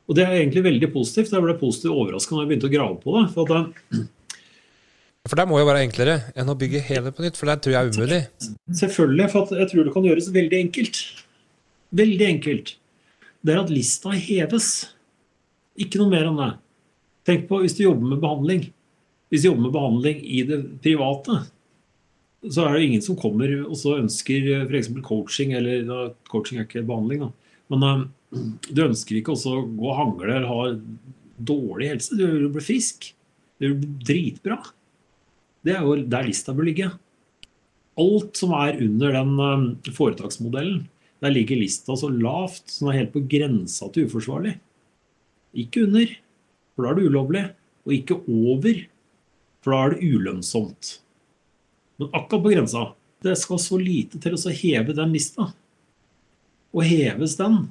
Og det er egentlig veldig positivt. Jeg ble positivt overraska når jeg begynte å grave på det. For at det, For det må jo være enklere enn å bygge hele på nytt, for det tror jeg er umulig. Selvfølgelig, for jeg tror det kan gjøres veldig enkelt. Veldig enkelt. Det er at lista heves. Ikke noe mer enn det. Tenk på hvis du jobber med behandling. Hvis du jobber med behandling i det private, så er det ingen som kommer og så ønsker f.eks. coaching, eller da, coaching er ikke behandling, da. Men um, du ønsker ikke å gå og hangle eller ha dårlig helse. Du vil bli frisk. Du vil bli dritbra. Det er jo der lista bør ligge. Alt som er under den uh, foretaksmodellen, der ligger lista så lavt den er helt på grensa til uforsvarlig. Ikke under, for da er det ulovlig. Og ikke over, for da er det ulønnsomt. Men akkurat på grensa. Det skal så lite til å heve den lista. Og heves den,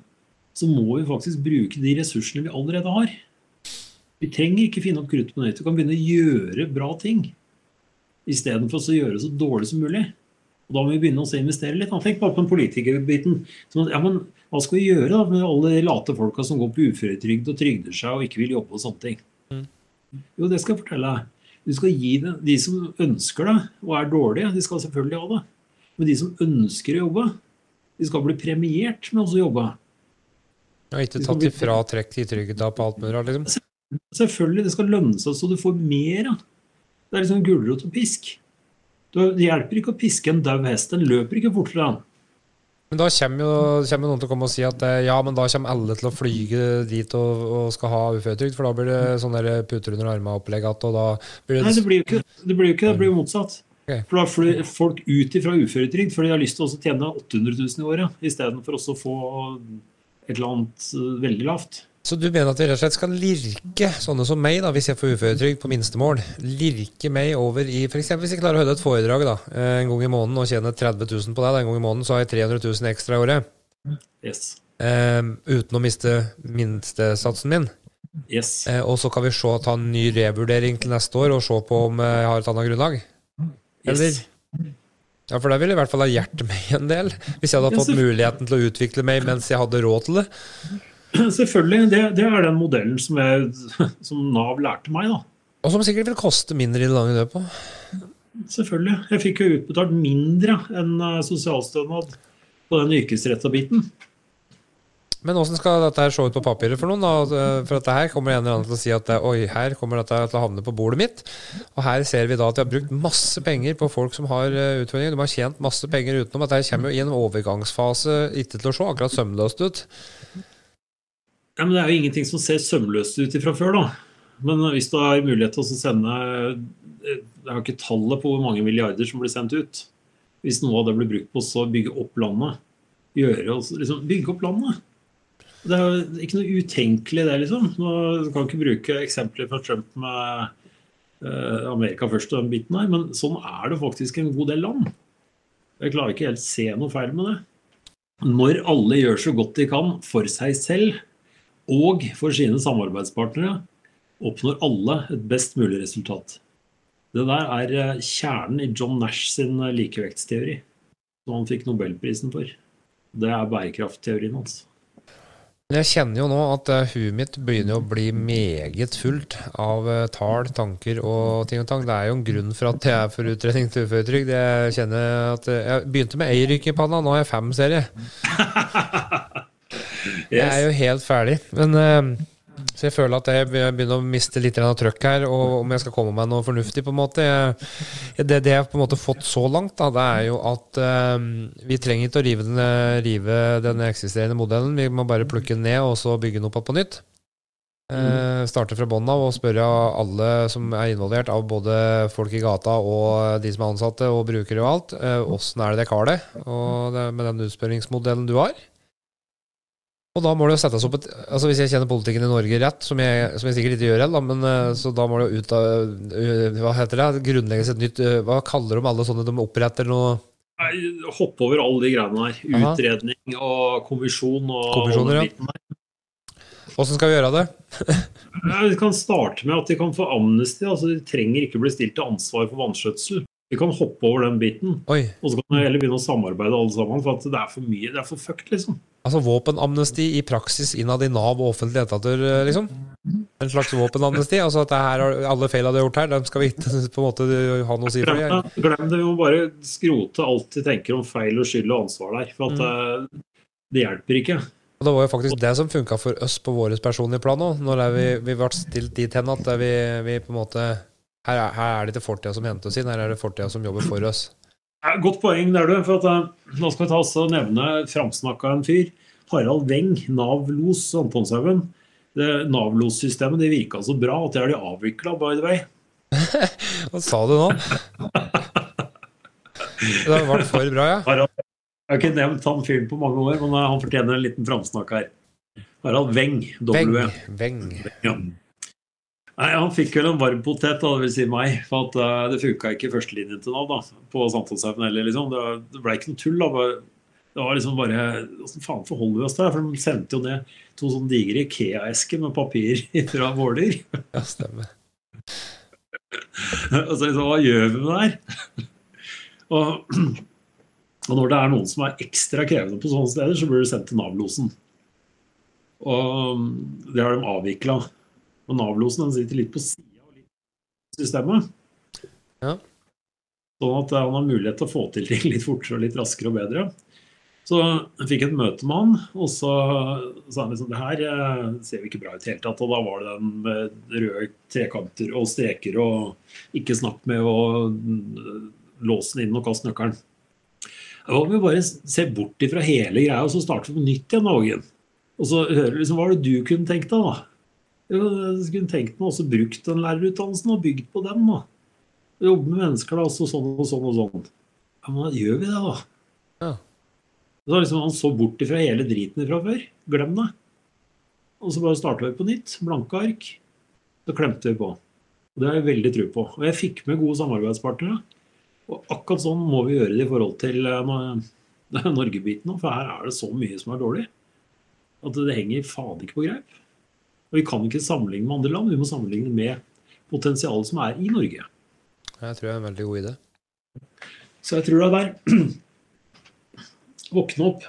så må vi faktisk bruke de ressursene vi allerede har. Vi trenger ikke finne opp kruttet på nytt. Vi kan begynne å gjøre bra ting. Istedenfor å gjøre det så dårlig som mulig. Og Da må vi begynne å investere litt. Tenk bare på den politikerbiten. Ja, men hva skal vi gjøre da med alle de late folka som går på uføretrygd og trygder seg og ikke vil jobbe og sånne ting? Jo, det skal jeg fortelle deg. Du skal gi det, De som ønsker det og er dårlige, de skal selvfølgelig ha det. Men de som ønsker å jobbe, de skal bli premiert med å jobbe. Og ikke tatt ifra trekk i trygda på alt mulig liksom? Selvfølgelig, det skal lønne seg så du får mer. Det er liksom gulrot og pisk. Det hjelper ikke å piske en død hest. Den løper ikke fortere. Men da kommer jo kommer noen til å komme og si at ja, men da kommer alle til å flyge dit og, og skal ha uføretrygd, for da blir det sånn puter under armene-opplegg igjen, og da blir det Nei, det blir jo ikke det. Blir jo ikke, det blir motsatt. Okay. For da flyr folk ut ifra uføretrygd for de har lyst til å tjene 800 000 i året, istedenfor å få et eller annet veldig lavt. Så du mener at vi rett og slett skal lirke sånne som meg, da, hvis jeg får uføretrygd på minstemål, lirke meg over i f.eks. hvis jeg klarer å holde et foredrag da, en gang i måneden og tjene 30 000 på det, da, en gang i måneden, så har jeg 300 000 ekstra i året. Yes. Um, uten å miste minstesatsen min. Yes. Uh, og så kan vi se, ta en ny revurdering til neste år og se på om jeg har et annet grunnlag. Eller? Yes. Ja, for det ville i hvert fall ha hjertet meg en del, hvis jeg hadde fått muligheten til å utvikle meg mens jeg hadde råd til det. Selvfølgelig. Det, det, er den modellen som, jeg, som, Nav lærte meg. da. Og som sikkert vil koste mindre i det lange løpet. Selvfølgelig. Jeg fikk jo utbetalt mindre enn sosialstønad på den yrkesretta biten. Men åssen skal dette her se ut på papiret for noen? da? For dette her kommer en eller annen til å si at oi, her kommer dette til å havne på bordet mitt. Og her ser vi da at vi har brukt masse penger på folk som har utfordringer. De har tjent masse penger utenom. Dette kommer jo i en overgangsfase ikke til å se akkurat sømløst ut. Ja, men Det er jo ingenting som ser sømløst ut fra før, da. Men hvis du har mulighet til å sende Jeg har ikke tallet på hvor mange milliarder som blir sendt ut. Hvis noe av det blir brukt på å bygge opp landet. Gjøre, liksom, bygge opp landet. Det er jo ikke noe utenkelig, det, liksom. Nå kan ikke bruke eksempler fra Trump med eh, Amerika først og den biten her, men sånn er det faktisk en god del land. Jeg klarer ikke helt se noe feil med det. Når alle gjør så godt de kan for seg selv og for sine samarbeidspartnere, oppnår alle et best mulig resultat. Det der er kjernen i John Nash sin likevektsteori, som han fikk nobelprisen for. Det er bærekraftteorien hans. Jeg kjenner jo nå at uh, huet mitt begynner å bli meget fullt av tall, tanker og ting og tang. Det er jo en grunn for at jeg er for utredning til uføretrygd. Jeg kjenner at Jeg begynte med ei rykk i panna, nå har jeg fem serier. Jeg er jo helt ferdig. Men så jeg føler at jeg begynner å miste litt av trøkk her, og om jeg skal komme meg noe fornuftig, på en måte. Det, det, jeg har på en måte fått så langt, da, det er jo at um, vi trenger ikke å rive den, rive den, eksisterende modellen. Vi må bare plukke den ned og så bygge den opp på nytt. Mm. Uh, starte fra bånn av og spørre alle som er involvert, av både folk i gata og de som er ansatte og brukere og alt, åssen uh, er det dere har det? Og det, med den utspørringsmodellen du har. Og da må det jo settes opp et altså Hvis jeg kjenner politikken i Norge rett, som jeg, som jeg sikkert ikke gjør heller, men så da må det jo ut av Hva heter det? Grunnlegges et nytt Hva kaller de alle sånne de oppretter noe Hoppe over alle de greiene her. Utredning og kommisjon og Kommisjoner, ja. Åssen skal vi gjøre det? Vi kan starte med at de kan få amnesti. altså De trenger ikke bli stilt til ansvar for vanskjøtsel. Vi kan hoppe over den biten. Oi. Og så kan vi heller begynne å samarbeide alle sammen. For at det er for mye. Det er for fucked, liksom. Altså våpenamnesti i praksis innad i Nav og offentlige etater, eh, liksom? En slags våpenamnesti? Altså at det her, alle feilene du har gjort her, dem skal vi ikke på en måte ha noe å si for? Glem det. Glem det. Vi må bare skrote alt de tenker om feil og skyld og ansvar der. For at mm. det hjelper ikke. Og det var jo faktisk det som funka for oss på vår personlige plan òg. Når vi, vi ble stilt dit hen at vi, vi på en måte her er, her er det ikke fortida som henter oss inn, her er det fortida som jobber for oss. Godt poeng der, du. For at, eh, nå skal vi ta oss og nevne framsnakka en fyr. Harald Weng, Nav-los Antonshaugen. Nav-los-systemet det virka så bra at det har de avvikla, by the way. Hva sa du nå? Det vært for bra, ja? Harald, jeg har ikke nevnt han fyren på mange år, men han fortjener en liten framsnakk her. Harald Weng. W. Veng. Ja. Nei, Han fikk vel en varm potet, da, det vil si meg. For at uh, det funka ikke i førstelinjen til Nav da, på Sankthanshaugen heller. Liksom. Det, det ble ikke noe tull. da. Bare- Det var liksom bare Åssen faen forholder vi oss til det? For de sendte jo ned to sånne digre Ikea-esker med papir fra Våler. Ja, stemmer. Og så liksom, hva gjør vi med det her? Og, og når det er noen som er ekstra krevende på sånne steder, så blir du sendt til Nav-losen. Og det har de avvikla. Og Nav-losen den sitter litt på sida av systemet. Ja. Sånn at han har mulighet til å få til ting litt fortere og litt raskere og bedre. Så jeg fikk et møte med han, og så sa han liksom det her eh, ser jo ikke bra ut i det hele tatt. Og da var det den med røde trekanter og streker og ikke snakk med å mm, låse den inn og kaste nøkkelen. Da må vi bare se bort ifra hele greia og så starte på nytt igjen, Og så høre liksom, hva er det du kunne tenkt deg, da? Jeg skulle tenkt meg også brukt den lærerutdannelsen og bygd på den, da. Jobbe med mennesker, da, altså sånn og sånn og sånn. Ja, men da gjør vi det, da. Ja. Så liksom Han så bort ifra hele driten fra før. Glem det. Og så bare starta vi på nytt. Blanke ark. Så klemte vi på. Og Det har jeg veldig tro på. Og jeg fikk med gode samarbeidspartnere. Og akkurat sånn må vi gjøre det i forhold til eh, Norge-biten òg, for her er det så mye som er dårlig. At det henger faen ikke på greip. Og vi kan ikke sammenligne med andre land, vi må sammenligne med potensialet som er i Norge. Jeg tror det er en veldig god idé. Så jeg tror det er der. Våkne opp.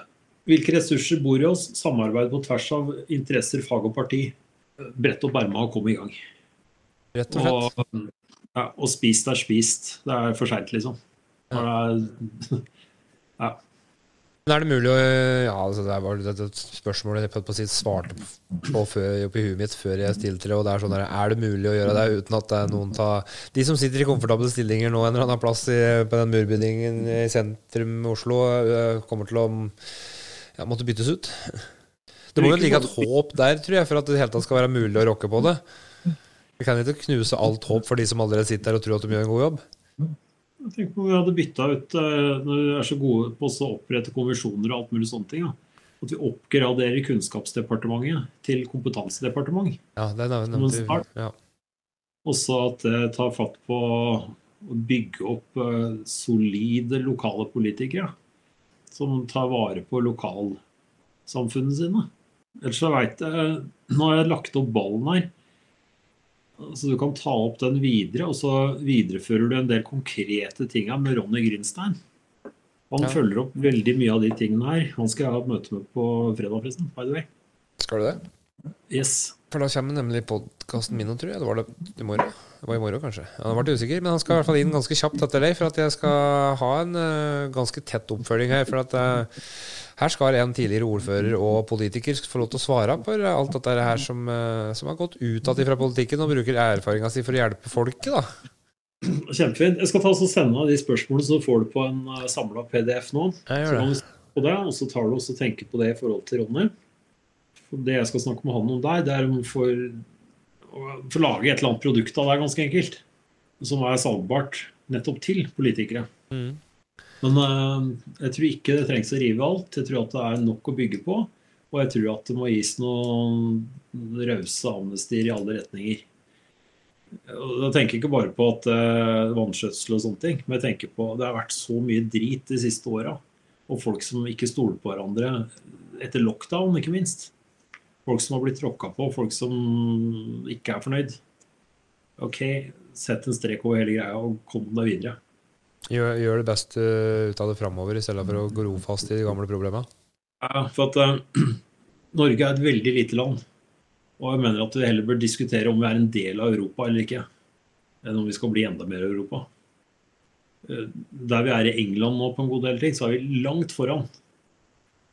Hvilke ressurser bor i oss? Samarbeid på tvers av interesser, fag og parti. Brett opp erma og kom i gang. Rett og slett. Og, ja, og spist er spist. Det er for seint, liksom. Ja. er, Men er det mulig å Ja, altså det var et spørsmål jeg på, svarte på før, oppi huet mitt før jeg stilte det. Og det er sånn der, er det mulig å gjøre det uten at det er noen tar De som sitter i komfortable stillinger nå en eller annen plass i, på den murbygningen i sentrum Oslo, kommer til å ja, måtte byttes ut. Det må jo ligge et håp der, tror jeg, for at det hele tatt skal være mulig å rokke på det. Vi kan ikke knuse alt håp for de som allerede sitter der og tror at de gjør en god jobb. Jeg tenker på om vi hadde bytta ut eh, Når vi er så gode på å opprette kommisjoner og alt mulig sånne ting. Da. At vi oppgraderer Kunnskapsdepartementet til kompetansedepartement. Ja, det er nevnt. Ja. Også at det tar fatt på å bygge opp eh, solide lokale politikere. Som tar vare på lokalsamfunnene sine. Ellers så veit jeg Nå har jeg lagt opp ballen her. Så du kan ta opp den videre, og så viderefører du en del konkrete tinga med Ronny Grinstein. Han Ja. følger opp veldig mye av de tingene her. Han skal jeg ha et møte med på fredag, forresten. By the way. Skal du det? Yes. For da kommer nemlig podkasten min, tror jeg. Det var det i morgen. Det var i morgen, kanskje. Han ble usikker, men han skal i hvert fall inn ganske kjapt etter deg, for at jeg skal ha en uh, ganske tett oppfølging her. For at eh, her skal en tidligere ordfører og politiker få lov til å svare på alt dette her som, eh, som har gått utad fra politikken og bruker erfaringa si for å hjelpe folket, da. Kjempefint. Jeg skal ta og sende deg de spørsmålene, så får du på en uh, samla PDF nå. Jeg gjør det. Så det, og så tar du også og tenker på det i forhold til Ronny. For det jeg skal snakke med han om der, det er om for å få lage et eller annet produkt av det, ganske enkelt. Som er salgbart nettopp til politikere. Mm. Men eh, jeg tror ikke det trengs å rive alt. Jeg tror at det er nok å bygge på. Og jeg tror at det må gis noen rause amnestier i alle retninger. Jeg tenker ikke bare på at uh, vannskjøtsel og sånne ting, men jeg tenker på det har vært så mye drit de siste åra. Og folk som ikke stoler på hverandre etter lockdown, ikke minst. Folk som har blitt tråkka på, folk som ikke er fornøyd. OK, sett en strek over hele greia og kom deg videre. Gjør, gjør det best uh, ut av det framover, i stedet for å gro fast i de gamle problemene. Ja, for at uh, Norge er et veldig lite land. Og jeg mener at vi heller bør diskutere om vi er en del av Europa eller ikke. Enn om vi skal bli enda mer Europa. Uh, der vi er i England nå på en god del ting, så er vi langt foran.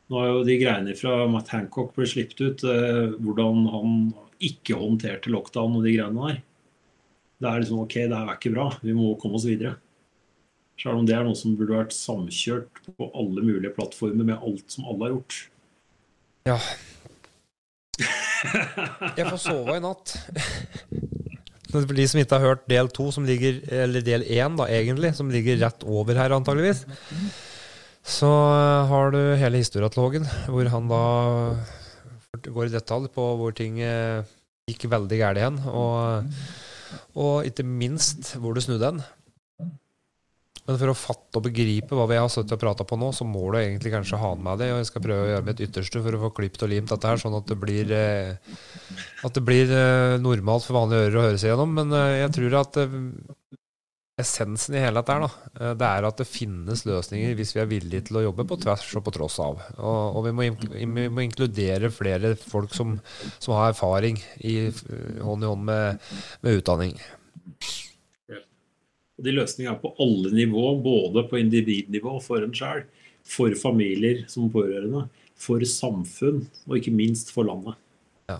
Nå har jo de greiene fra Matt Hancock blitt sluppet ut, eh, hvordan han ikke håndterte lockdown og de greiene der. Det er liksom OK, det her er ikke bra. Vi må komme oss videre. Selv om det er noe som burde vært samkjørt på alle mulige plattformer med alt som alle har gjort. Ja. Jeg får sove i natt. For de som ikke har hørt del to, som ligger, eller del én, da, egentlig, som ligger rett over her, antageligvis, så har du hele historieatologen, hvor han da går i detalj på hvor ting eh, gikk veldig galt hen, og, og ikke minst hvor du snudde hen. Men for å fatte og begripe hva vi har sittet og prata på nå, så må du egentlig kanskje ha med deg. Og jeg skal prøve å gjøre mitt ytterste for å få klippet og limt dette her, sånn at det blir, eh, at det blir normalt for vanlige ører å høre seg gjennom. Men jeg tror at essensen i hele dette her, da, eh, det er at det finnes løsninger hvis vi er villige til å jobbe på tvers og på tross av. Og, og vi, må vi, må inkludere flere folk som, som har erfaring i eh, hånd i hånd med, med utdanning. De løsningene er på alle nivå, både på individnivå for en sjøl, for familier som pårørende, for samfunn og ikke minst for landet. Ja.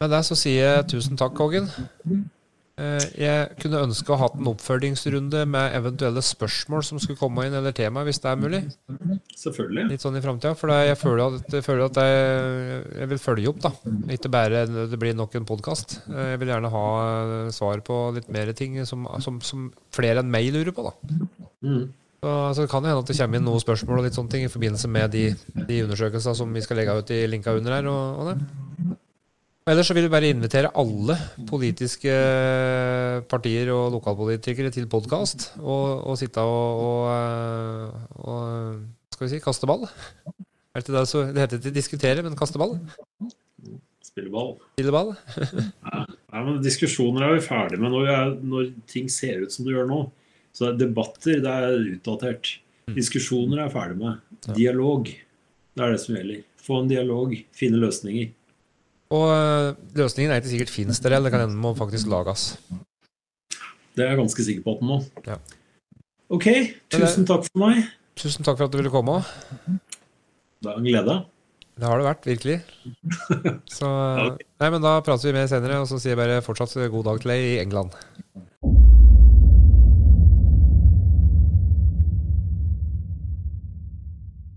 Med det så sier jeg tusen takk, Hågen. Eh, jeg kunne ønske å ha hatt en oppfølgingsrunde med eventuelle spørsmål som skulle komme inn, eller tema, hvis det er mulig. Selvfølgelig. Litt sånn i framtida. For jeg føler at, jeg, føler at jeg, jeg, vil følge opp, da. Ikke bare det blir nok en podkast. Eh, jeg vil gjerne ha eh, svar på litt mer ting som, som, som flere enn meg lurer på, da. Mm. Så, altså, det kan hende at det kommer inn noen spørsmål og litt sånne ting i forbindelse med de, de undersøkelsene som vi skal legge ut i linka under her. og, og det. Ellers så vil vi bare invitere alle politiske partier og lokalpolitikere til podkast. Og, og, sitte og, og, og, skal vi si, kaste ball. Er det, det, det heter ikke diskutere, men kaste ball? Spille ball. Spille ball. ja, men diskusjoner er vi ferdig med når, er, når, ting ser ut som det gjør nå. Så debatter, det er utdatert. Mm. Diskusjoner er ferdig med. Dialog, det er det som gjelder. Få en dialog, finne løsninger. Og eh, løsningen er ikke sikkert finnes der, eller det kan hende må faktisk lages. Det er jeg ganske sikker på at den må. Ja. Ok, tusen takk for meg. Tusen takk for at du ville komme. Det er en glede. Det har det vært, virkelig. Så, okay. nei, men Da prater vi mer senere, og så sier jeg bare fortsatt god dag til deg i England.